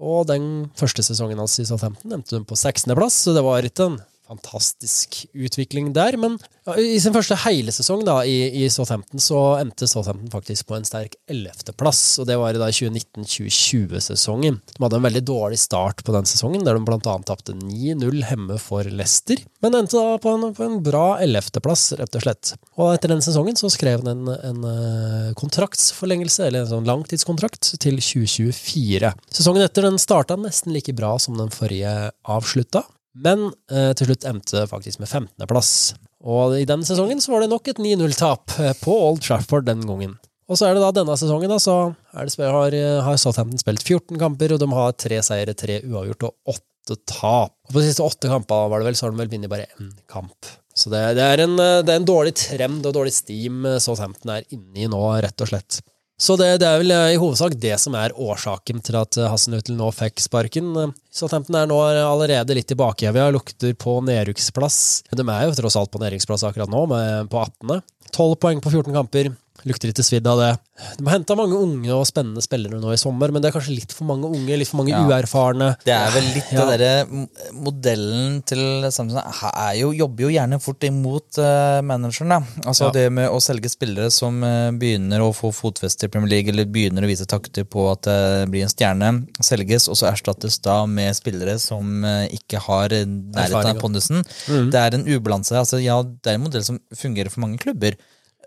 Speaker 3: Og den første sesongen hans i Southampton endte de på 16. plass, så det var ikke en fantastisk utvikling der. Men i sin første hele sesong da, i, i Southampton så endte Southampton faktisk på en sterk 11.-plass. Og det var i da 2019-2020-sesongen. De hadde en veldig dårlig start på den sesongen, der de annet tapte 9-0 hjemme for Leicester. Men endte da på en, på en bra 11.-plass, rett og slett. Og etter den sesongen så skrev han en, en eh, kontraktsforlengelse, eller en sånn langtidskontrakt, til 2024. Sesongen etter den starta nesten like bra som den forrige avslutta. Men eh, til slutt endte faktisk med 15.-plass. Og i den sesongen så var det nok et 9-0-tap eh, på Old Trafford den gangen. Og så er det da denne sesongen, da, så det, har, eh, har Southampton spilt 14 kamper, og de har tre seire, tre uavgjort og åtte tap. Og på de siste åtte kampene var det vel, så har de vel vunnet bare én kamp. Så det, det, er en, eh, det er en dårlig trend og dårlig steam Southampton er inne i nå, rett og slett. Så det, det er vel eh, i hovedsak det som er årsaken til at eh, Hasselnutel nå fikk sparken. Eh, Southampton er nå allerede litt tilbakehevja, lukter på nedrykksplass. De er jo tross alt på nedrykksplass akkurat nå, med, på 18. 12 poeng på 14 kamper. Lukter litt svidd av det. De har henta mange unge og spennende spillere nå i sommer, men det er kanskje litt for mange unge, litt for mange
Speaker 2: Ja.
Speaker 3: uerfarne.
Speaker 2: Det er vel litt
Speaker 3: Ja.
Speaker 2: det derre modellen til Samson er jo, jobber jo gjerne fort imot uh, manageren. da. Altså
Speaker 3: Ja.
Speaker 2: Det med å selge spillere som uh, begynner å få fotfeste i Premier League, eller begynner å vise takter på at det blir en stjerne, selges, og så erstattes da med spillere som uh, ikke har nærheten av
Speaker 3: ja.
Speaker 2: pondusen.
Speaker 3: Mm.
Speaker 2: Det er en ubalanse. Altså, ja, det er en modell som fungerer for mange klubber.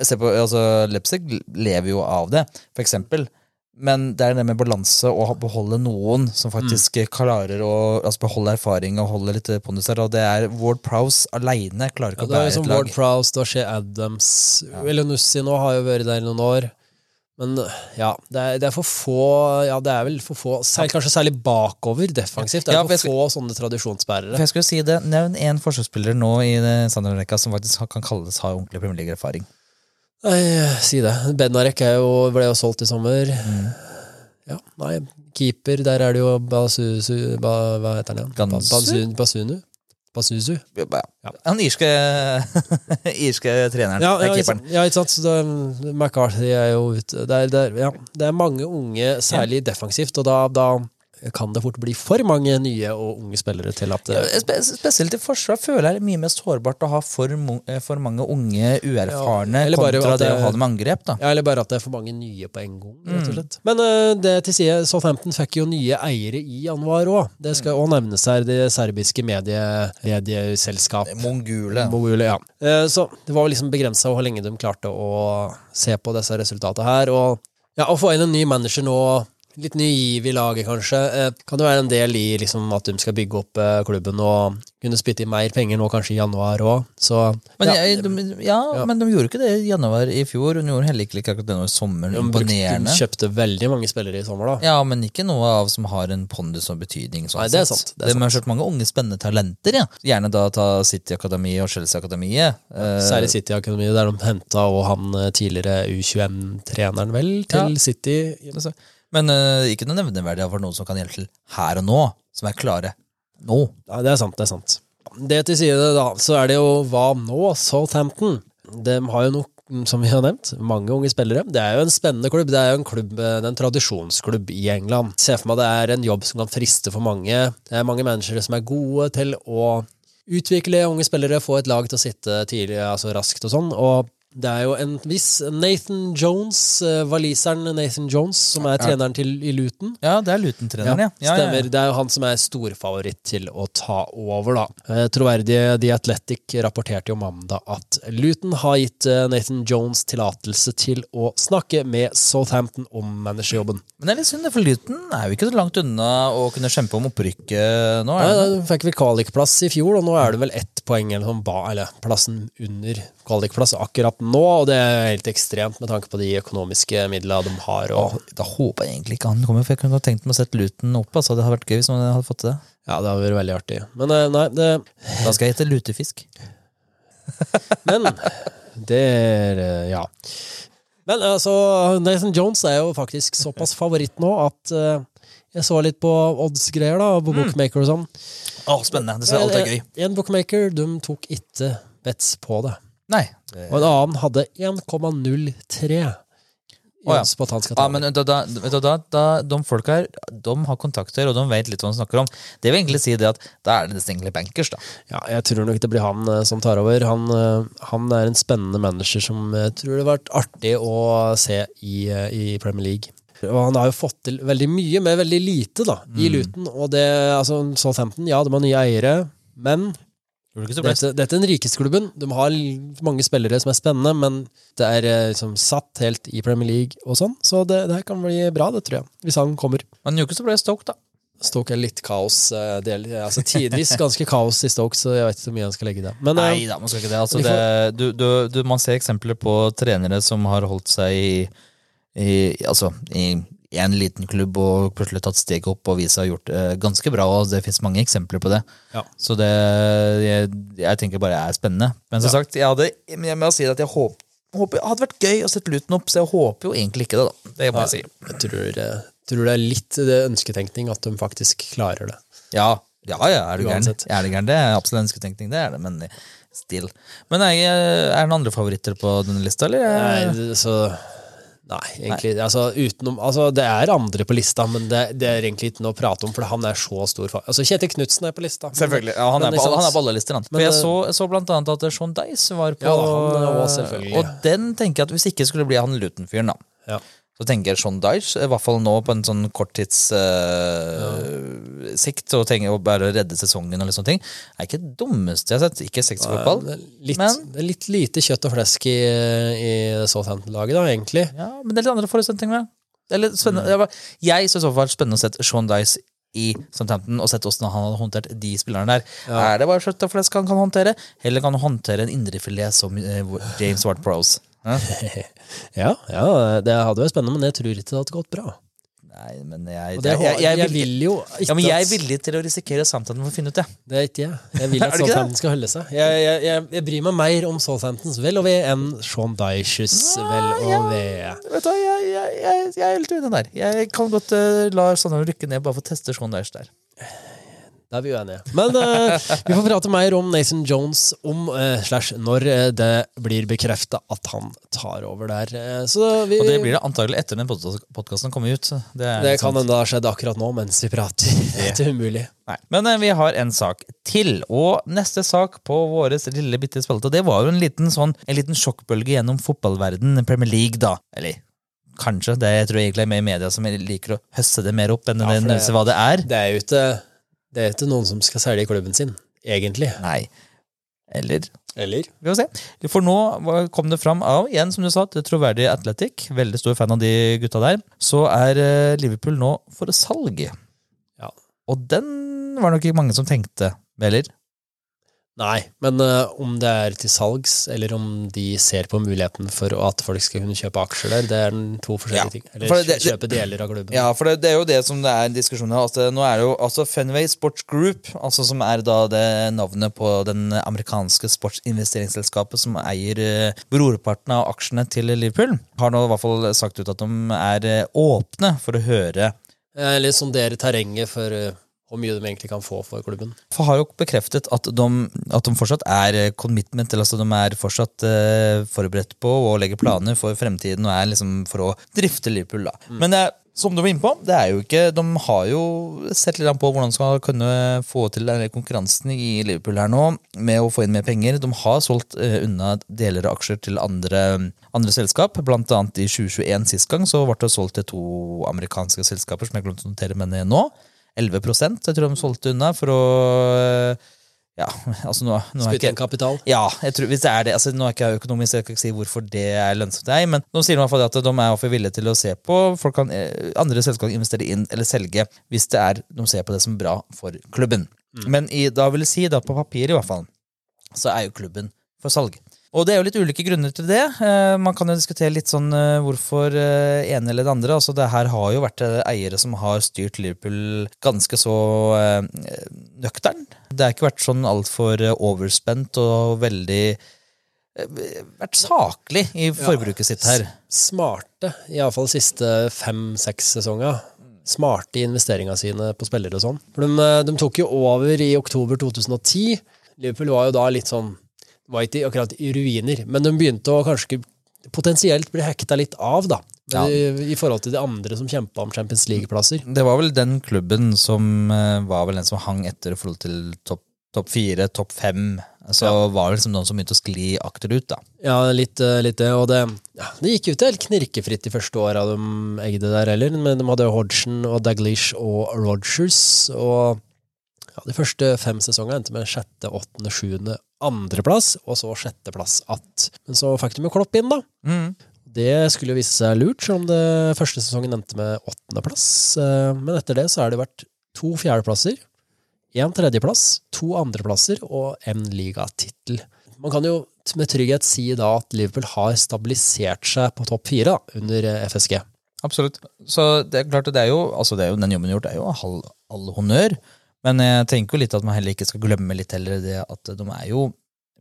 Speaker 2: Se på, altså, Leipzig lever jo av det, for eksempel. Men det er det med balanse og beholde noen som faktisk klarer å altså beholde erfaring og holde litt pondus der. Og det er Ward Prowse aleine klarer ikke
Speaker 3: ja,
Speaker 2: å bære
Speaker 3: liksom
Speaker 2: et lag.
Speaker 3: Ward Prowse, da skjer Adams Elenussi nå har jo vært der i noen år. Men ja, det er, det er for få Ja, det er vel for få særlig, Kanskje særlig bakover defensivt. Det er
Speaker 2: Ja, for
Speaker 3: få sånne tradisjonsbærere.
Speaker 2: For jeg skulle si det, Nevn én forsvarsspiller nå i standardrekka som faktisk kan kalles ha ordentlig Premier League-erfaring.
Speaker 3: Nei, si det. Benarek jo, ble jo solgt i sommer.
Speaker 2: Mm.
Speaker 3: Ja, nei, keeper, der er det jo Basuzu ba, Hva heter han igjen? Ba- Basun- Basunu? Basuzu?
Speaker 2: Ja. Han irske, irske treneren.
Speaker 3: Ja, ja,
Speaker 2: keeperen.
Speaker 3: Ja, ikke sant. Så McCarthy er jo ute. Det er, det, er, ja, det er mange unge, særlig defensivt, og da, da kan det fort bli for mange nye og unge spillere til at
Speaker 2: Ja, spesielt i forsvar føler jeg det er mye mer sårbart å ha for, eh, for mange unge, uerfarne
Speaker 3: Ja, bare
Speaker 2: kontra det å ha dem angrep. da.
Speaker 3: Ja, eller bare at det er for mange nye på en gang, rett
Speaker 2: Mm.
Speaker 3: og slett. Men eh, det til side, Southampton fikk jo nye eiere i januar òg. Det skal òg nevnes her, det serbiske medie, medieselskap.
Speaker 2: Mongule.
Speaker 3: Mongule ja. Eh, Så det var liksom begrensa hvor lenge de klarte å se på disse resultatene her. Og ja, å få inn en ny manager nå, litt ny giv i laget kanskje, eh, kan det være en del i liksom at de skal bygge opp eh, klubben og kunne spytte i mer penger nå kanskje i januar òg. Ja,
Speaker 2: ja,
Speaker 3: Ja.
Speaker 2: men de gjorde ikke det i januar i fjor. De gjorde heller ikke akkurat det nå i sommer.
Speaker 3: de, brukte, de kjøpte veldig mange spillere i sommer, da.
Speaker 2: Ja, men ikke noe av som har en pondus og betydning. Sånn
Speaker 3: Nei, det er sant, det er
Speaker 2: De har kjørt mange unge, spennende talenter. Ja. Gjerne da ta City Akademi og Chelsea Akademiet. Eh,
Speaker 3: Særlig City-akademiet, der de henta og han tidligere U21-treneren, vel, til. City.
Speaker 2: Men uh, ikke noe nevneverdig for noen som kan hjelpe til her og nå, som er klare nå.
Speaker 3: Ja, det er sant, det er sant. Det til side, da, så er det jo hva nå? Southampton. De har jo nok, som vi har nevnt, mange unge spillere. Det er jo en spennende klubb. Det er jo en klubb, er en tradisjonsklubb i England. Se for meg det er en jobb som kan friste for mange. Det er mange managere som er gode til å utvikle unge spillere, få et lag til å sitte tidlig, altså raskt og sånn. Og det er jo en viss Nathan Jones, eh, waliseren Nathan Jones, som er treneren til i Luton.
Speaker 2: Ja, det er Luton-treneren, ja. ja, ja,
Speaker 3: Stemmer. Det er jo han som er storfavoritt til å ta over, da. Eh, Troverdige The Athletic rapporterte jo mandag at Luton har gitt eh, Nathan Jones tillatelse til å snakke med Southampton om managerjobben.
Speaker 2: Men det er litt synd, for Luton er jo ikke så langt unna å kunne kjempe om opprykket nå.
Speaker 3: Nei,
Speaker 2: det?
Speaker 3: Da fikk vi kvalikplass i fjor, og nå er det vel ett poeng eller sånn eller plassen under kvalikplass akkurat nå, og det er helt ekstremt med tanke på de økonomiske midlene de har. Og,
Speaker 2: Ja, da håper jeg egentlig ikke han kommer, for jeg kunne tenkt meg å sette Luton opp. Altså. Det hadde vært gøy hvis man hadde fått til det.
Speaker 3: ja, det hadde vært veldig artig. Men eh, nei, det
Speaker 2: Da skal jeg hete lutefisk.
Speaker 3: Men det er eh, Ja. Men altså, Nathan Jones er jo faktisk såpass favoritt nå at eh, jeg så litt på odds-greier da, på bookmaker og sånn.
Speaker 2: Å, spennende. Det ser alltid gøy.
Speaker 3: En bookmaker de tok ikke bets på det.
Speaker 2: Nei.
Speaker 3: Og en annen hadde 1,03
Speaker 2: Å, ja. Ja, men da, da, da, da, De folka her de har kontakter, og de vet litt hva de snakker om. Det vil egentlig si det at da er det nesten egentlig bankers, da.
Speaker 3: Ja, jeg tror nok det blir han eh, som tar over. Han, eh, han er en spennende manager som jeg tror det har vært artig å se i, eh, i Premier League. Og han har jo fått til veldig mye med veldig lite da, i Luton. Og det, altså Southampton, ja, de har nye eiere, men Dette, dette er den rikeste klubben. De har mange spillere som er spennende, men det er eh, liksom satt helt i Premier League og sånn. Så det, det her kan bli bra, det tror jeg. Hvis han kommer.
Speaker 2: Men jo ikke så ble Stoke, da.
Speaker 3: Stoke er litt kaos. eh, Del, altså Tidvis ganske kaos i Stoke, så jeg vet ikke hvor mye han skal legge i det. Men eh,
Speaker 2: Nei da, man skal ikke det. Altså, det du, du, du, man ser eksempler på trenere som har holdt seg i, i Altså, i en liten klubb og plutselig tatt steget opp og vist seg gjort det ganske bra. og Det fins mange eksempler på det.
Speaker 3: Ja.
Speaker 2: Så det jeg, jeg tenker bare er spennende. Men som sagt, jeg hadde jeg må si at jeg håper, håper Det hadde vært gøy å sette Luton opp, så jeg håper jo egentlig ikke det, da. Det må jeg si.
Speaker 3: Jeg tror, eh, tror det er litt det ønsketenkning at de faktisk klarer det.
Speaker 2: Ja, ja, ja er du gæren? Er det gæren? Det er absolutt ønsketenkning, det er det, men still. Men er, er det noen andre favoritter på denne lista, eller?
Speaker 3: Nei, det- så Nei, egentlig Altså, utenom, altså det er andre på lista, men det, det er egentlig ikke noe å prate om, for han er så stor far. Altså, Kjetil Knutsen er på lista.
Speaker 2: Selvfølgelig. Ja, han,
Speaker 3: Men
Speaker 2: er på, han er på alle lister. Han. For
Speaker 3: Men
Speaker 2: jeg så, jeg så blant annet at Sean Dice var på
Speaker 3: Ja, han og.
Speaker 2: Og den tenker jeg at hvis ikke skulle bli han Luton-fyren, da.
Speaker 3: Ja.
Speaker 2: Så tenker jeg Sean Dyche, i hvert fall nå på en sånn korttidssikt, sikt og tenker å bare redde sesongen og litt sånne ting, er ikke det dummeste jeg har sett. Ikke sexfotball,
Speaker 3: Det litt,
Speaker 2: men
Speaker 3: det er litt lite kjøtt og flesk i, i Southampton-laget, da, egentlig.
Speaker 2: Ja, men det er litt andre forutsetninger. Det er litt spennende.
Speaker 3: Mm.
Speaker 2: Jeg, syns det var spennende å sette Sean Dyche i Southampton og sett hvordan han hadde håndtert de spillerne der. Er det bare kjøtt og flesk han kan håndtere, eller kan han håndtere en indrefilet som eh, James Ward-Prose? Ja?
Speaker 3: Ja, ja, det hadde vært spennende, men jeg tror ikke det hadde gått bra.
Speaker 2: Nei, men jeg,
Speaker 3: det,
Speaker 2: jeg, jeg,
Speaker 3: jeg,
Speaker 2: vil,
Speaker 3: vil jo ikke
Speaker 2: ja, men jeg er villig til å risikere samtalen for å finne ut det.
Speaker 3: Det er ikke jeg. Jeg vil at? Southampton skal holde seg. Jeg, bryr meg mer om Southamptons vel og ve enn Sean Dyches vel og ve.
Speaker 2: Vet du, hva, jeg, er helt uenig der. Jeg kan godt uh, la Sandra rykke ned bare for å teste Sean Dyche der.
Speaker 3: Da er vi uenige. Men uh, vi får prate mer om Nathan Jones om uh, slash når eh, det blir bekrefta at han tar over der. Uh, så vi,
Speaker 2: Og det blir det antagelig etter den podkasten kommer ut. Det,
Speaker 3: det kan hende det har skjedd akkurat nå mens vi prater. Det er umulig.
Speaker 2: Nei. Men vi har en sak til, og neste sak på vår lille bitte spalte, det var jo en liten, sånn, en liten sjokkbølge gjennom fotballverden, Premier League, da. Eller kanskje, det jeg tror jeg egentlig er mer media som liker å høste det mer opp enn
Speaker 3: Ja,
Speaker 2: det hva det er.
Speaker 3: Det er jo ikke, det er ikke noen som skal selge klubben sin, egentlig.
Speaker 2: Nei. Eller
Speaker 3: Eller?
Speaker 2: Vi får se. For nå kom det fram av, igjen som du sa, det troverdig Athletic, veldig stor fan av de gutta der, så er eh, Liverpool nå for salg.
Speaker 3: Ja.
Speaker 2: Og den var det nok ikke mange som tenkte, eller?
Speaker 3: Nei, men uh, om det er til salgs, eller om de ser på muligheten for at folk skal kunne kjøpe aksjer der, det er to forskjellige
Speaker 2: Ja,
Speaker 3: ting. Eller
Speaker 2: for det-
Speaker 3: kjøpe deler av klubben.
Speaker 2: Ja, for det, det er jo det som det er diskusjoner. Altså, nå er det jo altså Fenway Sports Group, altså som er da det navnet på den amerikanske sportsinvesteringsselskapet som eier uh, brorparten av aksjene til Liverpool, har nå i hvert fall sagt ut at de er uh, åpne for å høre
Speaker 3: Eller sondere terrenget for hvor mye de egentlig kan få for klubben.
Speaker 2: For har jo bekreftet at de, at de fortsatt er eh, commitment, eller altså de er fortsatt eh, forberedt på å legge planer for fremtiden og er liksom for å drifte Liverpool. da. Men eh, som du var inne på, det er jo ikke, de har jo sett litt på hvordan de skal kunne få til den konkurransen i Liverpool her nå, med å få inn mer penger. De har solgt eh, unna deler av aksjer til andre, andre selskap, blant annet i 2021 sist gang så ble det solgt til to amerikanske selskaper som jeg glemte å notere med nå. 11% jeg tror de solgte unna for å Ja, altså nå, nå
Speaker 3: Spytte inn kapital.
Speaker 2: ja, jeg tror, hvis det er det, altså Nå er ikke jeg økonomisk, jeg kan ikke si hvorfor det er lønnsomt, nei, men de sier i hvert fall at de er i villige til å se på folk kan, eh, andre selskaper kan investere inn eller selge hvis det er, de ser på det som bra for klubben. Men i, da vil jeg si, da på papir i hvert fall, så er jo klubben for salg. Og det er jo litt ulike grunner til det. Eh, man kan jo diskutere litt sånn eh, hvorfor eh, ene eller det andre. Altså det her har jo vært eiere som har styrt Liverpool ganske så nøktern. Det har ikke vært sånn altfor overspent og veldig Vært saklig i forbruket sitt her.
Speaker 3: Smarte, iallfall de siste fem-seks sesonger. Smarte i investeringene sine på spillere og sånn. For de, de tok jo over i oktober 2010. Liverpool var jo da litt sånn Var ikke akkurat i ruiner, men de begynte å kanskje potensielt bli hekta litt av, da. Ja. i, i forhold til de andre som kjempa om Champions League-plasser.
Speaker 2: Det var vel den klubben som eh, var vel den som hang etter i forhold til topp topp fire, topp fem. Så var det liksom noen som begynte å skli akterut, da.
Speaker 3: Ja, litt, eh, litt det. Og det, ja, det gikk jo ikke helt knirkefritt de første åra de eide der heller, men de hadde Hodgson og Daglish og Rogers. Og ja, de første fem sesongene endte med sjette, åttende, sjuende, andreplass, og så sjetteplass att. Men så fikk de jo Klopp inn, da.
Speaker 2: Mm.
Speaker 3: Det skulle jo vise seg lurt, selv om det første sesongen endte med åttendeplass. Eh, Men etter det så har det vært to fjerdeplasser, én tredjeplass, to andreplasser og en ligatittel. Man kan jo med trygghet si da at Liverpool har stabilisert seg på topp fire under eh, FSG.
Speaker 2: Absolutt. Så det er klart det er jo, altså det er jo den jobben gjort, det er jo all, all honnør. Men jeg tenker jo litt at man heller ikke skal glemme litt heller det at de er jo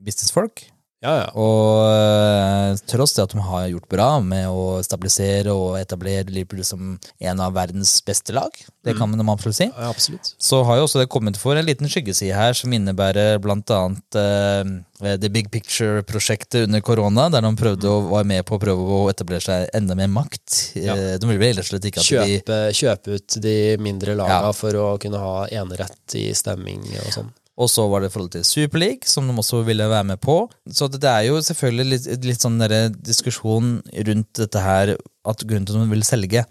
Speaker 2: businessfolk.
Speaker 3: Ja, ja.
Speaker 2: Og eh, tross det at de har gjort bra med å stabilisere og etablere Liverpool som en av verdens beste lag, det kan man absolutt si,
Speaker 3: ja absolutt.
Speaker 2: så har jo også det kommet for en liten skyggeside her som innebærer blant annet eh, The Big Picture-prosjektet under korona, der de prøvde å være med på å prøve å etablere seg enda mer makt.
Speaker 3: Ja.
Speaker 2: Eh, De ville vel slett ikke at de
Speaker 3: Kjøpe, kjøpe ut de mindre laga
Speaker 2: Ja.
Speaker 3: for å kunne ha enerett i stemming og sånn.
Speaker 2: Og så var det i forhold til Super League, som de også ville være med på. Så det er jo selvfølgelig litt, litt sånn diskusjon rundt dette her, at grunnen til at de vil selge,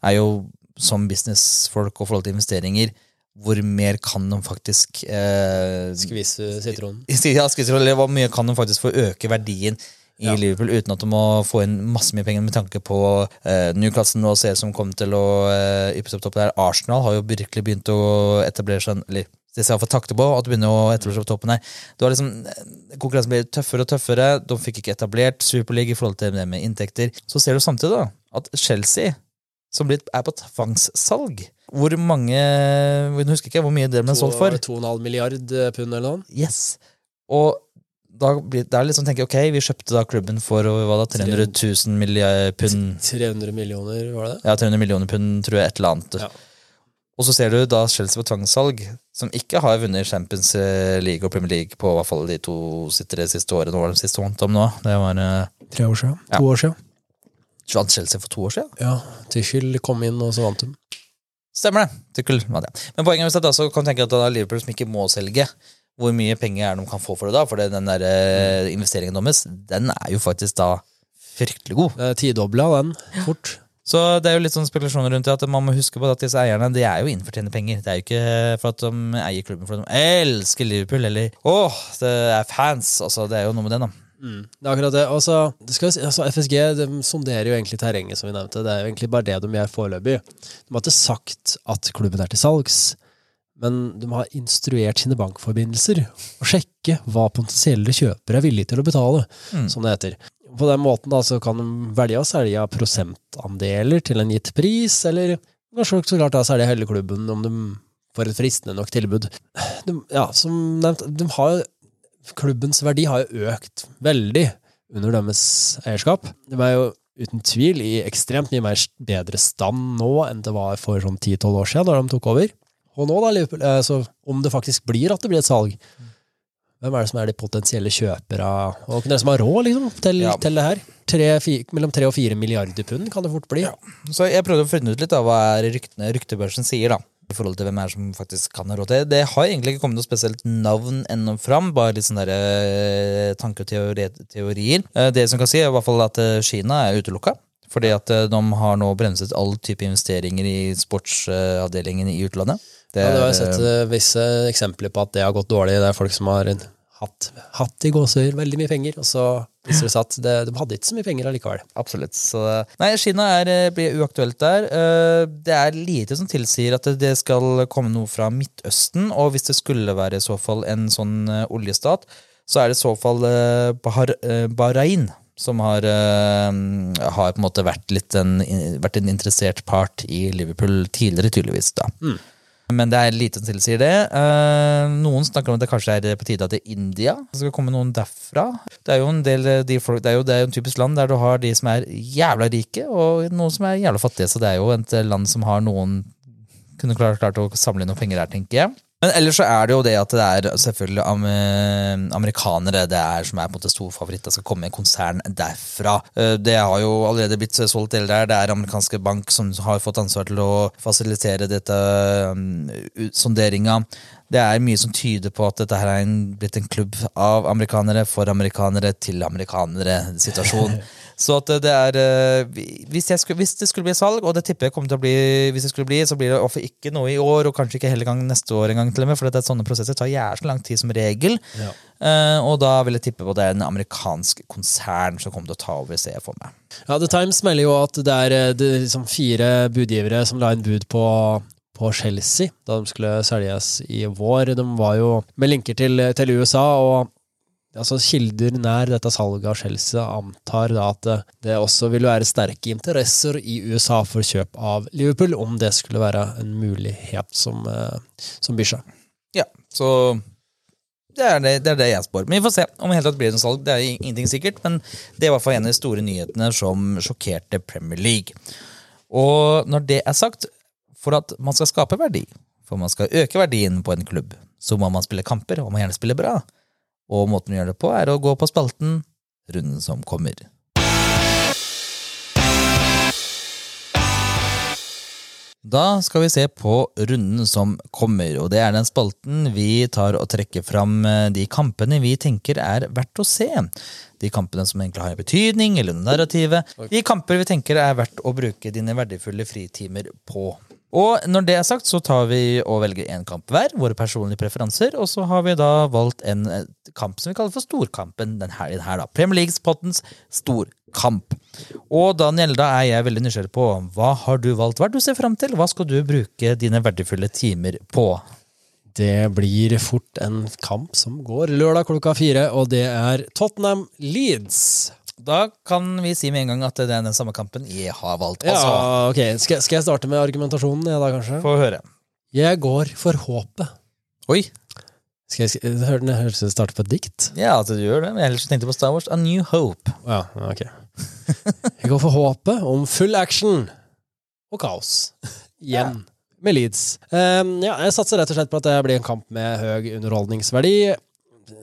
Speaker 2: er jo som businessfolk og forhold til investeringer, hvor mer kan de faktisk eh,
Speaker 3: Skvise sitronen.
Speaker 2: ja, skvise, eller Hvor mye kan de faktisk få øke verdien i
Speaker 3: Ja.
Speaker 2: Liverpool uten at de må få inn masse mye penger med tanke på eh, Newcastle nå ser som kommer til å eh, yppe seg opp der. Arsenal har jo virkelig begynt å etablere seg eller det skal jeg få takte på, at du begynner å etablere på toppen her. Det var liksom, eh, Konkurransen blir tøffere og tøffere. De fikk ikke etablert Superleague i forhold til det med inntekter. Så ser du samtidig da, at Chelsea, som er på tvangssalg Hvor mange Jeg husker ikke hvor mye det ble solgt for.
Speaker 3: 2,5 milliard eh, pund eller noe.
Speaker 2: Yes. Og da blir det er sånn tenker ok, vi kjøpte da klubben for hva da, 300 000 milliard pund
Speaker 3: 300 millioner, var det det?
Speaker 2: Ja, 300 millioner pund, tror jeg, et eller annet.
Speaker 3: Ja.
Speaker 2: Og så ser du da Chelsea på tvangssalg, som ikke har vunnet Champions League og Premier League på i hvert fall de to tre siste årene. Hva var det siste vant om nå? Det var eh,
Speaker 3: Tre år siden.
Speaker 2: Ja.
Speaker 3: To år siden.
Speaker 2: vant Chelsea for to år siden.
Speaker 3: Ja. Tichel kom inn, og så vant de.
Speaker 2: Stemmer det. Tichel vant, ja. Men poenget er at så kan du tenke at da Liverpool som ikke må selge, hvor mye penger er det de kan få for det da? For den der eh, investeringen deres, den er jo faktisk da fryktelig god.
Speaker 3: Det er Tidobla den, fort.
Speaker 2: Så det er jo litt sånn spekulasjoner rundt det at man må huske på at disse eierne de er jo innfortjente penger. Det er jo ikke for at de eier klubben for at de elsker Liverpool, eller åh, det er fans. Altså, det er jo noe med det, da.
Speaker 3: Mm. Det er akkurat det. Altså, det skal, altså, FSG de sonderer jo egentlig terrenget, som vi nevnte. Det er jo egentlig bare det de gjør foreløpig. De har ikke sagt at klubben er til salgs, men de har instruert sine bankforbindelser å sjekke hva potensielle kjøpere er villige til å betale,
Speaker 2: Mm.
Speaker 3: som det heter. På den måten da, så kan de velge å selge prosentandeler til en gitt pris, eller kanskje så klart da selge hele klubben om de får et fristende nok tilbud. De, ja, som nevnt, de har, klubbens verdi har jo økt veldig under deres eierskap. De er jo uten tvil i ekstremt mye mer bedre stand nå enn det var for sånn 10-12 år siden, da de tok over. Og nå, da, eh, så om det faktisk blir at det blir et salg, hvem er det som er de potensielle kjøpere, og hvem er det som har råd liksom, til,
Speaker 2: Ja.
Speaker 3: til det her? Tre, fi, mellom 3 og 4 milliarder pund kan det fort bli.
Speaker 2: Så jeg prøvde å finne ut litt av hva ryktene, ryktebørsen sier, da. I forhold til hvem er det som faktisk kan ha råd til det. Har egentlig ikke kommet noe spesielt navn ennå fram, bare litt sånne der, eh, tanker og teorier. Eh, Det som kan si, er i hvert fall at eh, Kina er utelukka. Fordi at de har nå bremset all type investeringer i sportsavdelingen i utlandet. Det,
Speaker 3: Ja, det har jo
Speaker 2: er,
Speaker 3: sett eh, visse eksempler på at det har gått dårlig. Det er folk som har hatt, hatt i gåsehud veldig mye penger, og så viser det seg at det, de hadde ikke så mye penger allikevel.
Speaker 2: Absolutt. Så, nei, Kina er, eh, blir uaktuelt der. Eh, Det er lite som tilsier at det skal komme noe fra Midtøsten, og hvis det skulle være i så fall en sånn oljestat, så er det i så fall Bahar, Bahrain som har, har på en måte vært, en, vært en interessert part i Liverpool tidligere, tydeligvis. da. Men det er lite som tilsier det. Eh, noen snakker om at det kanskje er på tide at det er India det skal komme noen derfra. Det er jo en del eh, de folk, det er jo det typisk land der du har de som er jævla rike, og noen som er jævla fattige. Så det er jo et land som har noen kunne klart, klart å samle inn noen penger her, tenker jeg. Men ellers så er det jo det at det er selvfølgelig amerikanere det er som er på en måte storfavoritt. Det skal komme en konsern derfra. Eh, Det har jo allerede blitt solgt deler der. Det er amerikanske bank som har fått ansvar til å fasilitere dette um, sonderinga. Det er mye som tyder på at dette her er en, blitt en klubb av amerikanere for amerikanere til amerikanere-situasjon. Så at det er eh, hvis, skulle, hvis det skulle bli salg, og det tipper jeg kommer til å bli Hvis det skulle bli, så blir det offer ikke noe i år, og kanskje ikke hele gang neste år engang, til og med, for det er sånne prosesser tar jævlig lang tid som regel.
Speaker 3: Ja.
Speaker 2: Uh, og da vil jeg tippe på at det er en amerikansk konsern som kommer til å ta over, ser jeg for meg.
Speaker 3: Ja, The Times melder jo at det er, eh, det er liksom fire budgivere som la inn bud på, på Chelsea da de skulle selges i vår. De var jo med linker til, til USA, og altså kilder nær dette salget av Chelsea antar da at det, også vil være sterke interesser i USA for kjøp av Liverpool, om det skulle være en mulighet som, eh, som byr seg.
Speaker 2: Ja, så det er det, det er det jeg spår. Men vi får se om det blir noe salg. Det er ingenting sikkert, men det er i hvert fall en av de store nyhetene som sjokkerte Premier League. Og når det er sagt, for at man skal skape verdi, for man skal øke verdien på en klubb, så må man spille kamper, og man gjerne spille bra. Og måten å gjøre det på, er å gå på spalten Runden som kommer. Da skal vi se på runden som kommer, og det er den spalten vi tar og trekker fram eh, de kampene vi tenker er verdt å se. De kampene som egentlig har en betydning, eller narrativet. De kamper vi tenker er verdt å bruke dine verdifulle fritimer på. Og når det er sagt, så tar vi og velger én kamp hver, våre personlige preferanser, og så har vi da valgt en eh, kamp som vi kaller for Storkampen den helgen her, da. Premier Leagues-pottens storkamp. Og Daniel, da er jeg veldig nysgjerrig på hva har du valgt? Hva er du ser fram til? Hva skal du bruke dine verdifulle timer på?
Speaker 3: Det blir fort en kamp som går lørdag klokka fire, og det er Tottenham Leeds.
Speaker 2: Da kan vi si med en gang at det er den samme kampen jeg har valgt.
Speaker 3: Ja,
Speaker 2: Altså,
Speaker 3: ok. Skal, skal jeg starte med argumentasjonen, jeg da, kanskje?
Speaker 2: få høre.
Speaker 3: Jeg går for håpet.
Speaker 2: Oi!
Speaker 3: Skal jeg, hør- høres det starter på et dikt.
Speaker 2: Ja, at du gjør det. Men ellers tenkte jeg på Star Wars A New Hope.
Speaker 3: Ja, ok. Jeg går for håpet om full action og kaos. Igjen. Med Leeds. Um, ja, jeg satser rett og slett på at det blir en kamp med høy underholdningsverdi.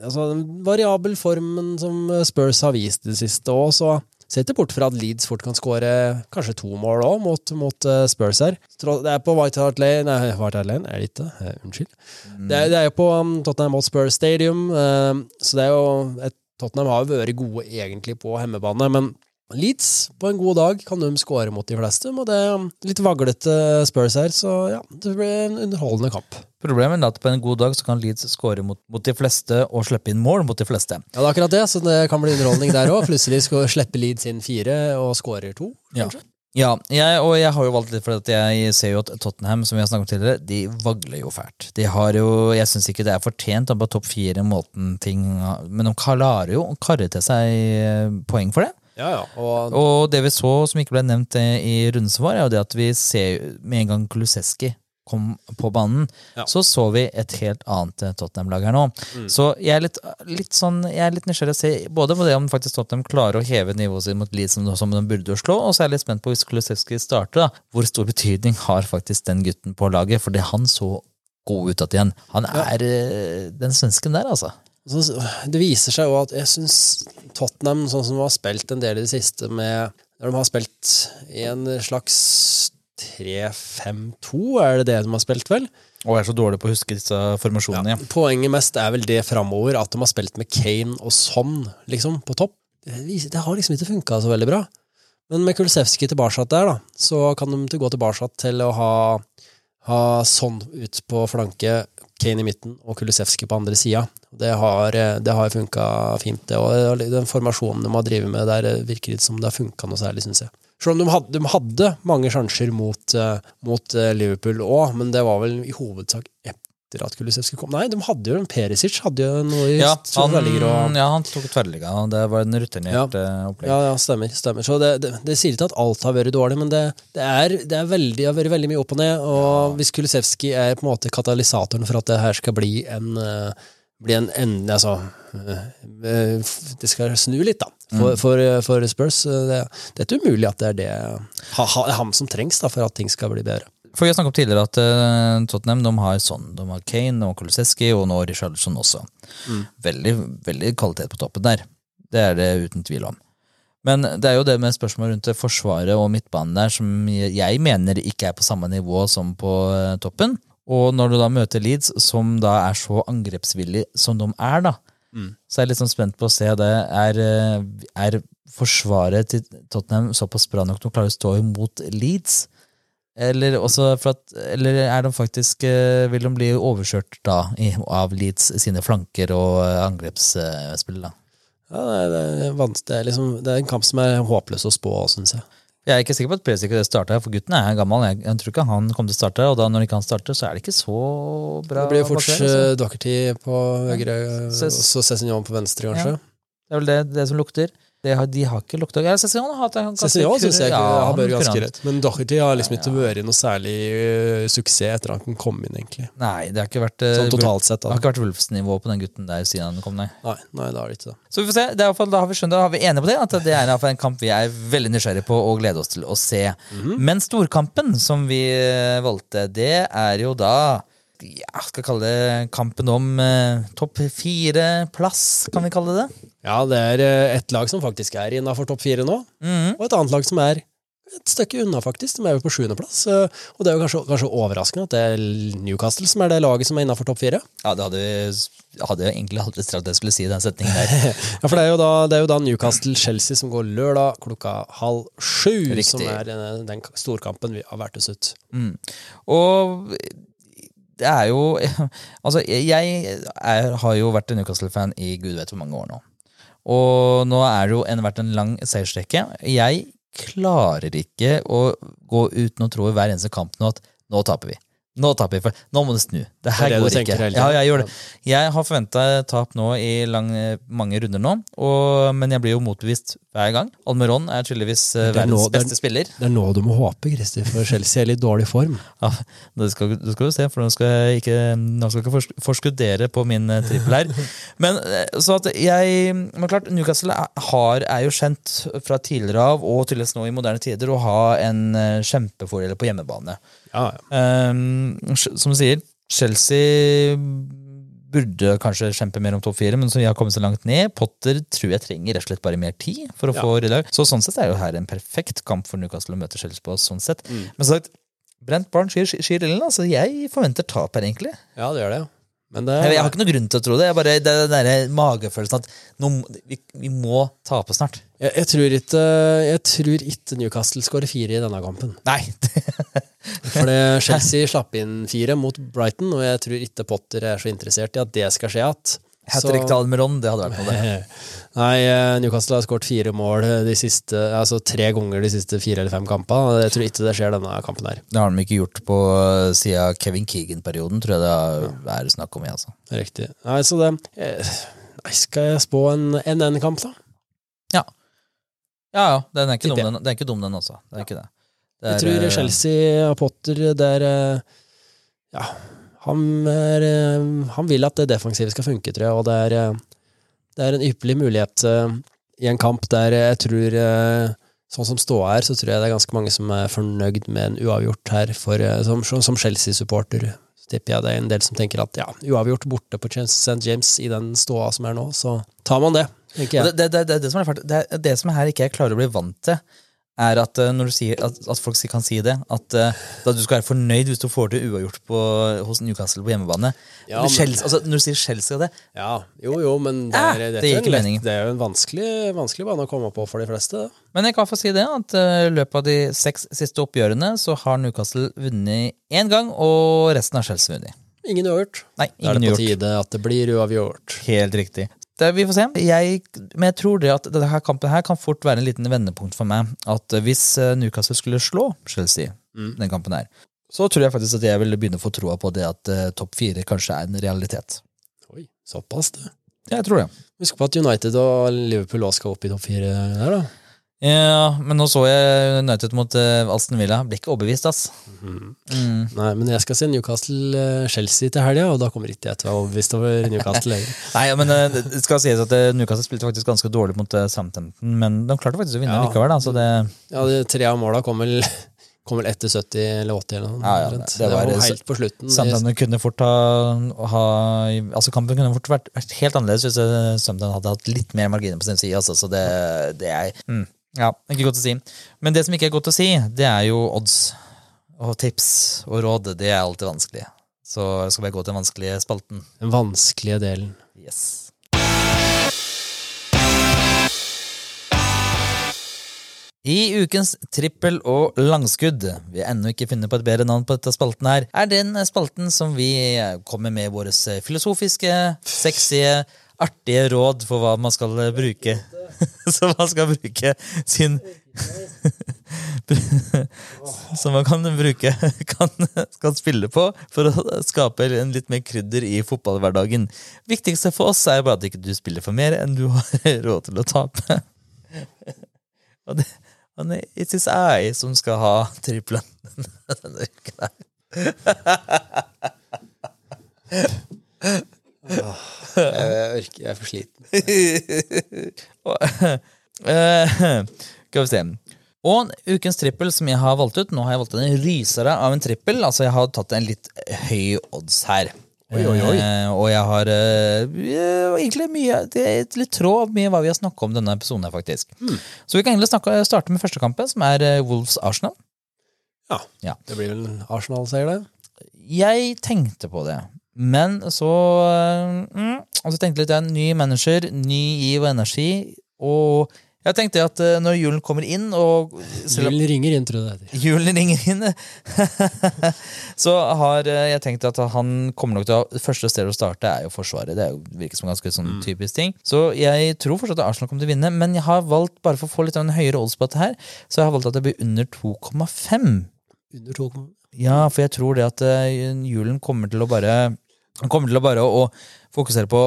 Speaker 3: Altså, variabel formen som Spurs har vist det siste òg, så ser ikke bort fra at Leeds fort kan skåre kanskje to mål òg, mot, mot eh, Spurs her. Det er på White Hart Lane Nei, White Hart Lane er det ikke. Eh, unnskyld. Det, er, det er jo på um, Tottenham Hotspur Stadium, eh, så det er jo et, Tottenham har jo vært gode egentlig på hjemmebane, men Leeds, på en god dag, kan de skåre mot de fleste, og det er litt vaglete Spurs her, så ja, det blir en underholdende kamp.
Speaker 2: Problemet er at på en god dag så kan Leeds skåre mot, mot de fleste og slippe inn mål mot de fleste.
Speaker 3: Ja, det er akkurat det, så det kan bli underholdning der òg. Plutselig skal slippe Leeds inn fire og skårer to, kanskje.
Speaker 2: Ja, jeg, og jeg har jo valgt litt for at jeg ser jo at Tottenham, som vi har snakket om tidligere, de vagler jo fælt. De har jo, Jeg syns ikke det er fortjent på topp fire-måten ting Men de klarer jo å karre til seg eh, poeng for det.
Speaker 3: Ja, ja. Og,
Speaker 2: Og det vi så som ikke ble nevnt eh, i rundesvar var, er jo det at vi ser med en gang Kulusevski kom på banen,
Speaker 3: Ja.
Speaker 2: så så vi et helt annet eh, Tottenham-lag her nå.
Speaker 3: Mm.
Speaker 2: Så jeg er litt, litt sånn, jeg er litt nysgjerrig å se både på det om faktisk Tottenham klarer å heve nivået sitt mot Leeds som, som de burde å slå, og så er jeg litt spent på hvis Kulusevski starter, da, hvor stor betydning har faktisk den gutten på laget, fordi han så god ut igjen. Han er ja. den svensken der, altså.
Speaker 3: Det viser seg jo at jeg syns Tottenham, sånn som de har spilt en del i det siste med Når de har spilt i en slags 3-5-2, er det det de har spilt, vel?
Speaker 2: Og er så dårlig på å huske disse formasjonene. Ja.
Speaker 3: Poenget mest er vel det framover, at de har spilt med Kane og Son liksom, på topp. Det, viser- det har liksom ikke funka så veldig bra. Men med Kulisevskij tilbake der, da, så kan de gå tilbake til å ha, ha Son ut på flanke, Kane i midten og Kulisevskij på andre sida. Det har, det har funka fint, det. Og den formasjonen de har drevet med der, virker ikke som det har funka noe særlig, syns jeg. Selv om de hadde, de hadde mange sjanser mot, eh, mot eh, Liverpool òg, men det var vel i hovedsak etter at Kulisevskij kom. Nei, de hadde jo en Perisic hadde jo noe i
Speaker 2: Ja, han,
Speaker 3: og
Speaker 2: ja, han tok tverrligga, det var en rutinert ja. opplegg.
Speaker 3: ja, ja, stemmer. stemmer. Så det, det, det sier ikke at alt har vært dårlig, men det, det, er, det er veldig, har vært veldig mye opp og ned. Og hvis Kulisevskij er på en måte katalysatoren for at det her skal bli en eh, bli en ende, altså eh, eh, Det skal snu litt, da, for, for, for Spurs. Det, det er ikke umulig at det er det ha, ha, han som trengs da, for at ting skal bli bedre.
Speaker 2: For Vi har snakket om tidligere at uh, Tottenham de har sånn. De har Kane og Koloseski og nå Richarlison også. Veldig, veldig kvalitet på toppen der. Det er det uten tvil om. Men det er jo det med spørsmål rundt forsvaret og midtbanen der som jeg mener ikke er på samme nivå som på eh, toppen. Og når du da møter Leeds, som da er så angrepsvillig som de er, da, så er jeg litt sånn spent på å se det. Er, eh, er forsvaret til Tottenham såpass bra nok til å klare å stå imot Leeds? Eller, også for at, eller er de faktisk eh, Vil de bli overkjørt da av Leeds sine flanker og eh, angrepsspill? da?
Speaker 3: Ja, det, er, det, er liksom, det er en kamp som er håpløs å spå, syns jeg.
Speaker 2: Jeg er ikke sikker på at Presic starter, for gutten er gammel. Jeg, jeg tror ikke han kommer til å starte, og da når ikke han starter, så er det ikke så bra.
Speaker 3: Det blir jo fort
Speaker 2: der, altså.
Speaker 3: eh, Doherty på høyre, og
Speaker 2: Ses-
Speaker 3: så Cézignon på venstre, kanskje.
Speaker 2: Det er vel det, det som lukter. Har, de har ikke lukta ja, Cézanne har hatt en ganske
Speaker 3: Cézignon syns jeg
Speaker 2: ja,
Speaker 3: har vært ganske rett. Men Doherty har liksom ikke vært noe særlig uh, suksess etter at han kom inn, egentlig.
Speaker 2: Nei, det har ikke vært uh,
Speaker 3: Sånn totalt sett,
Speaker 2: Det har ikke vært Wolfs-nivå på den gutten der siden han kom, nei.
Speaker 3: Nei, nei, det har det ikke da.
Speaker 2: Så vi får se. Det er da har vi skjønt, da har vi enige på det, at det er en kamp vi er veldig nysgjerrige på og gleder oss til å se. Men storkampen som vi eh, valgte, det er jo da ja, skal kalle det kampen om eh, topp fire-plass, kan vi kalle det?
Speaker 3: Ja, det er eh, et lag som faktisk er innafor topp fire nå,
Speaker 2: mm.
Speaker 3: og et annet lag som er et stykke unna, faktisk. De er jo på sjuendeplass. eh, Og det er jo kanskje, kanskje overraskende at det er Newcastle som er det laget som er innafor topp fire.
Speaker 2: Ja, det hadde, hadde jeg egentlig aldri trodd at jeg skulle si den setningen der.
Speaker 3: Ja, for det er jo da, det er jo da Newcastle-Chelsea som går lørdag klokka halv sju,
Speaker 2: Riktig.
Speaker 3: som er den, den storkampen vi har vært oss ut.
Speaker 2: Mm. Og det er jo Altså, jeg er, har jo vært en Newcastle-fan i gud vet hvor mange år nå. Og nå er det jo en, vært en lang seiersrekke. Jeg klarer ikke å gå uten å tro i hver eneste kamp nå at nå taper vi. Nå taper vi, for nå må det snu. Det her
Speaker 3: Det er det
Speaker 2: går ikke. Ja, jeg gjør det. Jeg har forventa tap nå i lang, mange runder nå, og, men jeg blir jo motbevist hver gang. Almeron er tydeligvis
Speaker 3: uh, er nå-
Speaker 2: verdens
Speaker 3: det er-
Speaker 2: beste spiller.
Speaker 3: Det er nå du må håpe, Christer, for Chelsea er i litt dårlig form.
Speaker 2: Ja, det skal, det skal du se, for nå skal jeg ikke, skal jeg ikke forskuddere på min eh, trippel her. Men eh, så at jeg Men klart, Newcastle har, er jo kjent fra tidligere av, og tydeligvis nå i moderne tider, å ha en kjempefordel på hjemmebane.
Speaker 3: Ja, ja.
Speaker 2: Um, som du sier, Chelsea burde kanskje kjempe mer om topp fire, men som vi har kommet så langt ned. Potter tror jeg trenger rett og slett bare mer tid for å
Speaker 3: Ja.
Speaker 2: få rydda. Så sånn sett er jo her en perfekt kamp for Newcastle å møte Chelsea på. sånn sett.
Speaker 3: Mm.
Speaker 2: Men sagt, Brent Barn skyr, skyr ilden. Altså, jeg forventer tap her, egentlig.
Speaker 3: ja, det gjør det. det
Speaker 2: Jeg, jeg har ikke noen grunn til å tro det. Jeg bare, det er den magefølelsen at nå, vi, vi må tape snart.
Speaker 3: Jeg, jeg, tror ikke, jeg tror ikke Newcastle skårer fire i denne kampen.
Speaker 2: Nei!
Speaker 3: For Chelsea slapp inn fire mot Brighton, og jeg tror ikke Potter er så interessert i at det skal skje igjen.
Speaker 2: Hat trick til Almeron, det hadde vært noe, det.
Speaker 3: Nei, eh, Newcastle har skåret fire mål de siste, altså tre ganger de siste fire eller fem kampene. Jeg tror ikke det skjer denne kampen her.
Speaker 2: Det har de ikke gjort på siden Kevin Keegan-perioden, tror jeg det er snakk om. Altså.
Speaker 3: Riktig. Nei, så det eh, Nei, Skal jeg spå en NN-kamp, da?
Speaker 2: Ja. Ja, ja. Den er ikke, dum, den, den er ikke dum, den også. Det er ikke det. det
Speaker 3: Jeg
Speaker 2: er,
Speaker 3: tror
Speaker 2: eh,
Speaker 3: Chelsea og Potter der eh, Ja, han, er, eh, han vil at det defensive skal funke, tror jeg, og det er, det er en ypperlig mulighet i en kamp der jeg tror Sånn som ståa er, så tror jeg det er ganske mange som er fornøyd med en uavgjort her, for, som, som Chelsea-supporter. Tipper jeg det er en del som tenker at ja, uavgjort borte på St. James i den ståa som er nå, så tar man det.
Speaker 2: Det, det, det, det, som er det, er- det som her ikke jeg klarer å bli vant til, er at eh, når du sier at, at folk kan si det, at, eh, at du skal være fornøyd hvis du får til uavgjort på, hos Newcastle på hjemmebane.
Speaker 3: Ja,
Speaker 2: Men Kjels, altså, når du sier Chelsea det,
Speaker 3: Ja, jo jo, men det
Speaker 2: Ja,
Speaker 3: er,
Speaker 2: det
Speaker 3: er en lett- det er jo en vanskelig, vanskelig bane å komme på for de fleste.
Speaker 2: Men jeg kan få si det, at eh, i løpet av de seks siste oppgjørene så har Newcastle vunnet én gang, og resten har Chelsea vunnet.
Speaker 3: Ingen uavgjort.
Speaker 2: Nei,
Speaker 3: Da er det på tide at det blir uavgjort.
Speaker 2: Helt riktig. Det, vi får se. Jeg, men jeg tror det at denne kampen her kan fort være en liten vendepunkt for meg. At eh, hvis eh, Newcastle skulle slå Chelsea den kampen her, så tror jeg faktisk at jeg ville begynne å få troa på det at uh, topp fire kanskje er en realitet.
Speaker 3: Oi, såpass, det.
Speaker 2: Jeg tror det.
Speaker 3: Husk på at United og Liverpool også skal opp i topp fire der, da.
Speaker 2: Ja, men nå så jeg United mot uh, Aston Villa. Blir ikke overbevist, ass. Mm.
Speaker 3: Nei, men jeg skal se Newcastle-Chelsea til helga, og da kommer ikke jeg til å være overbevist over Newcastle lenger.
Speaker 2: Nei, men uh, det skal sies at uh, Newcastle spilte faktisk ganske dårlig mot eh, Southampton, men de klarte faktisk å vinne
Speaker 3: Ja.
Speaker 2: likevel. Da, så det,
Speaker 3: Ja, de tre av måla kom vel, Kom vel etter 70 eller 80 eller noe.
Speaker 2: Ja, ja,
Speaker 3: det,
Speaker 2: det var-
Speaker 3: jo helt på slutten.
Speaker 2: Sunderland kunne fort ha, ha Altså Kampen kunne fort vært, vært helt annerledes hvis eh, hadde hatt litt mer marginer på sin side. Altså, så det, det er mm, Ja, ikke godt å si. Men det som ikke er godt å si, det er jo odds og tips og råd. Det er alltid vanskelig. Så jeg skal bare gå til den vanskelige spalten.
Speaker 3: Den vanskelige delen.
Speaker 2: Yes. I ukens trippel og langskudd, vi har ennå ikke funnet på et bedre navn på dette spalten her, er den spalten som vi kommer med våre filosofiske, sexy, artige råd for hva man skal bruke. Så man skal bruke sin Som man kan bruke kan, kan spille på for å skape en litt mer krydder i fotballhverdagen. Viktigste for oss er bare at ikke du spiller for mer enn du har råd til å tape. Og det, og det is I som skal ha trippelen denne uken her.
Speaker 3: Jeg, orker, jeg er for sliten.
Speaker 2: Eh, Skal vi se. Og ukens trippel som jeg har valgt ut Nå har jeg valgt en rysere av en trippel. Altså jeg har tatt en litt høy odds her.
Speaker 3: Oi, oi, oi.
Speaker 2: Eh, og jeg har eh, egentlig mye Det er litt tråd med hva vi har snakka om denne episoden. her faktisk
Speaker 3: mm.
Speaker 2: Så vi kan egentlig snakke, starte med første kampen, som er eh, Wolves-Arsenal.
Speaker 3: Ja.
Speaker 2: Ja.
Speaker 3: Det blir vel Arsenal-seier, det.
Speaker 2: Jeg tenkte på det, men så øh, mm, Og så tenkte jeg litt, jeg er en ny manager, ny giv og energi, og jeg tenkte at øh, når julen kommer inn, og
Speaker 3: Julen ringer inn, tror jeg det heter.
Speaker 2: julen ringer inn, så har øh, jeg tenkt at han kommer nok til å første stedet å starte er jo Forsvaret. Det er jo, virker som en ganske sånn typisk ting. Så jeg tror fortsatt at Arsenal kommer til å vinne, men jeg har valgt, bare for å få litt av en høyere odds på dette her, så jeg har valgt at det blir under 2,5.
Speaker 3: Under 2,5?
Speaker 2: Ja, for jeg tror det at eh, julen kommer til å bare Kommer til å bare å, å fokusere på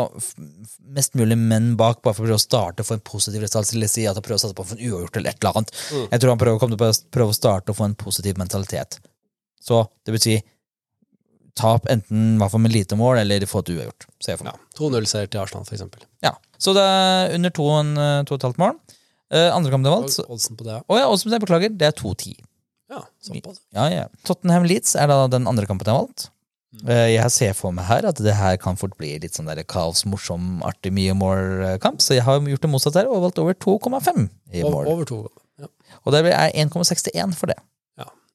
Speaker 2: mest mulig menn bak, bare for å prøve å starte og få en positiv resultat. Eller si at han prøver å satse på å få en uavgjort eller et eller annet. Jeg tror han prøver, kommer til å prøve å starte og få en positiv mentalitet. Så det betyr tap enten hvert fall med lite mål, eller få et uavgjort. Ser jeg for meg.
Speaker 3: Ja, 2-0-seier til Arsenal, for eksempel.
Speaker 2: Ja. Så det er under to, og en, eh, mål. Eh, andre kamp det er valgt.
Speaker 3: Oddsen på det, ja.
Speaker 2: Å ja, også, jeg beklager, det er 2-10.
Speaker 3: Ja, såpass.
Speaker 2: Ja, ja. Tottenham Leeds er da den andre kampen jeg har valgt. Eh, Jeg ser for meg her at det her kan fort bli litt sånn der kaos, morsom, artig, mye mål-kamp, så jeg har gjort det motsatt her og valgt over 2,5 i mål.
Speaker 3: over 2, Ja.
Speaker 2: Og det er 1,61 for det.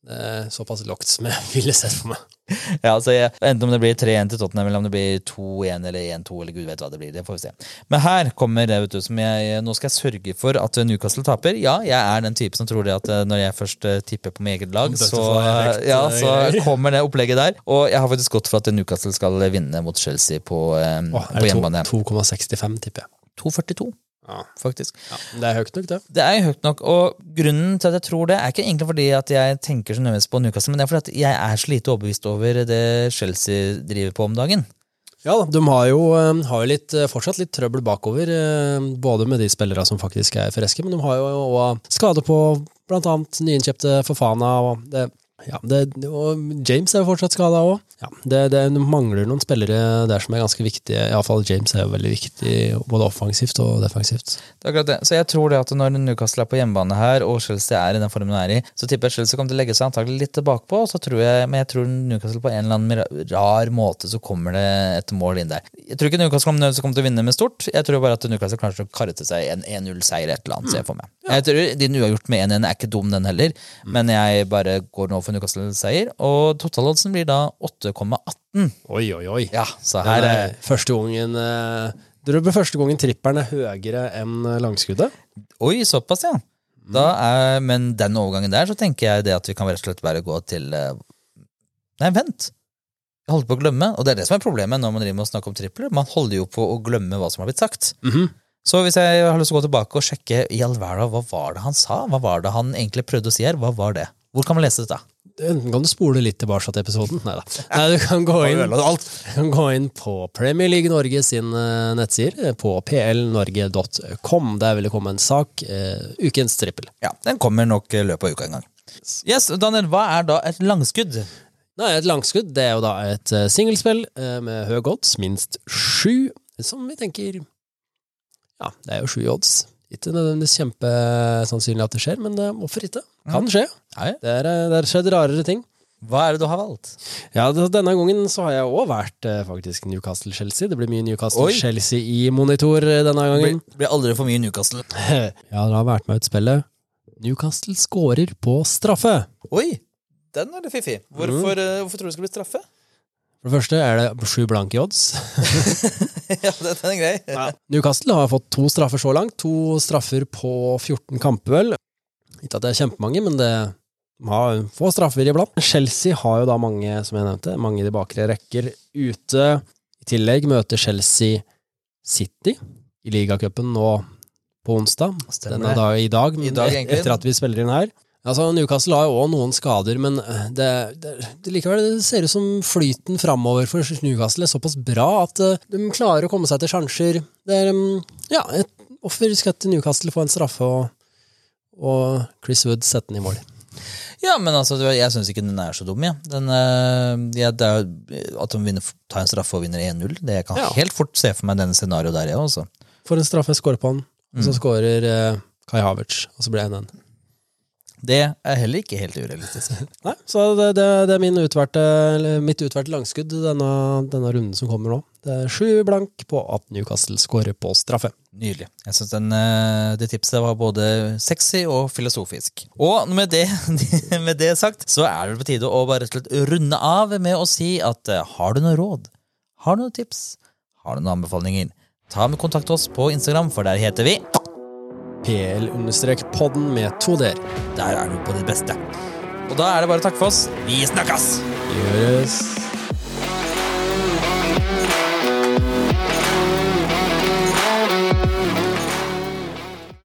Speaker 3: Er såpass lågt som jeg ville sett for meg.
Speaker 2: Ja, altså jeg, Enten om det blir 3-1 til Tottenham, eller om det blir 2-1 eller 1-2, eller gud vet hva det blir. Det får vi se. Men her kommer det, vet du, som jeg Nå skal jeg sørge for at Newcastle taper. Ja, jeg er den type som tror det at eh, når jeg først eh, tipper på mitt eget lag, så, ja,
Speaker 3: eh,
Speaker 2: så kommer det opplegget der. Og jeg har faktisk gått for at Newcastle skal vinne mot Chelsea på, eh,
Speaker 3: Åh,
Speaker 2: på hjemmebane.
Speaker 3: 2,65, tipper jeg.
Speaker 2: 2,42,
Speaker 3: Ja.
Speaker 2: faktisk.
Speaker 3: ja. Det er høyt nok, det.
Speaker 2: Det er høyt nok, og grunnen til at jeg tror det, er ikke egentlig fordi at jeg tenker så nødvendigvis på Newcastle, men det er fordi at jeg er så lite overbevist over det Chelsea driver på om dagen.
Speaker 3: Ja, de har jo, eh, har jo litt, eh, fortsatt litt trøbbel bakover, eh, både med de spillere som faktisk er friske, men de har jo òg skade på blant annet nyinnkjøpte Fofana. Og, det, ja, det, og James er jo fortsatt skada òg. Ja, det, det mangler noen spillere der som er ganske viktige. Iallfall James er jo veldig viktig både offensivt og defensivt.
Speaker 2: Det er akkurat det. Så jeg tror det at når Newcastle er på hjemmebane her, og Chelsea er i den formen de er i, så tipper jeg Chelsea kommer til å legge seg antagelig litt tilbakepå, så tror jeg, men jeg tror Newcastle på en eller annen rar måte så kommer det et mål inn der. Jeg tror ikke Newcastle kommer kommer til å vinne med stort, jeg tror bare at Newcastle klarer å karre til seg en 1-0-seier et eller annet, ser jeg for meg. Jeg tror din uavgjort med 1-1 er ikke dum den heller, men jeg bare går nå for Newcastle-seier, og totaloddsen blir da 8,18.
Speaker 3: Oi, oi, oi.
Speaker 2: Ja, så
Speaker 3: Her
Speaker 2: det
Speaker 3: er første gangen eh, Det blir første gangen trippelen er høyere enn langskuddet.
Speaker 2: Oi, såpass, ja. Da er, men den overgangen der, så tenker jeg det at vi kan rett og slett bare gå til eh, Nei, vent! Jeg holder på å glemme, og det er det som er problemet når man driver med å snakke om tripler. Man holder jo på å glemme hva som har blitt sagt.
Speaker 3: Mhm.
Speaker 2: Så hvis jeg har lyst til å gå tilbake og sjekke i all verden, hva var det han sa? Hva var det han egentlig prøvde å si her? Hva var det? Hvor kan man lese dette?
Speaker 3: Enten kan du spole litt tilbake til episoden. Nei da. Nei, du kan gå inn, kan gå inn på Premier League Norge sin eh, nettsider, på plnorge.com. Der vil det komme en sak. Uh, ukens trippel.
Speaker 2: Ja, Den kommer nok i løpet av uka en gang. Yes, Daniel, hva er da et langskudd?
Speaker 3: Nei, Et langskudd det er jo da et eh, singelspill med høy odds, minst sju, som vi tenker Ja, det er jo sju odds. Ikke nødvendigvis kjempesannsynlig at det skjer, men eh, hvorfor ikke? Kan skje. Det er, eh, det skjedd rarere ting.
Speaker 2: Hva er det du har valgt?
Speaker 3: Ja, Denne gangen så har jeg òg vært eh, faktisk Newcastle-Chelsea. Det blir mye Newcastle-Chelsea i monitor denne
Speaker 2: Det
Speaker 3: gangen.
Speaker 2: blir, blir aldri for mye Newcastle.
Speaker 3: Ja, dere har vært med ut spillet. Newcastle scorer på straffe.
Speaker 2: Oi, den er litt fiffig. Hvorfor, eh, hvorfor tror du det skal bli straffe?
Speaker 3: For det første er det sju blanke odds.
Speaker 2: ja, den er grei.
Speaker 3: Newcastle har fått to straffer så langt. To straffer på 14 kamper, vel. Ikke at det er kjempemange, men det de har få straffer iblant. Chelsea har jo da mange, som jeg nevnte, mange i de bakre rekker ute. I tillegg møter Chelsea City i ligacupen nå på onsdag.
Speaker 2: Stemmer
Speaker 3: Denne
Speaker 2: det.
Speaker 3: dag, I dag,
Speaker 2: I dag,
Speaker 3: etter at vi spiller inn her. Altså, Newcastle har jo òg noen skader, men det, det, det likevel det ser ut som flyten framover for Newcastle er såpass bra at eh, de klarer å komme seg til sjanser. Det er um, ja, et offer skal til Newcastle få en straffe, og, og Chris Wood setter den i mål.
Speaker 2: Ja, men altså, jeg syns ikke den er så dum, jeg. Den, eh, ja, at de vinner, tar en straffe og vinner 1-0, det jeg kan
Speaker 3: Ja.
Speaker 2: helt fort se for meg denne scenarioet der, jeg også.
Speaker 3: For en straffe, skårer på han, og så skårer eh, Kai Havertz, og så blir det 1-1.
Speaker 2: Det er heller ikke helt urealistisk.
Speaker 3: Nei, så det, det, det er min utvalgte, mitt utvalgte langskudd denne, denne runden som kommer nå. Det er sju blank på at Newcastle skårer på straffe.
Speaker 2: Nydelig. Jeg syns det tipset var både sexy og filosofisk. Og med det, med det sagt, så er det på tide å bare runde av med å si at eh, har du noe råd, har du noen tips, har du noen anbefalinger, ta med kontakt oss på Instagram, for der heter vi
Speaker 3: PL-podden med to d-er.
Speaker 2: Der er du på det beste. Og da er det bare å takke for oss. Vi snakkes!
Speaker 3: Gjøres.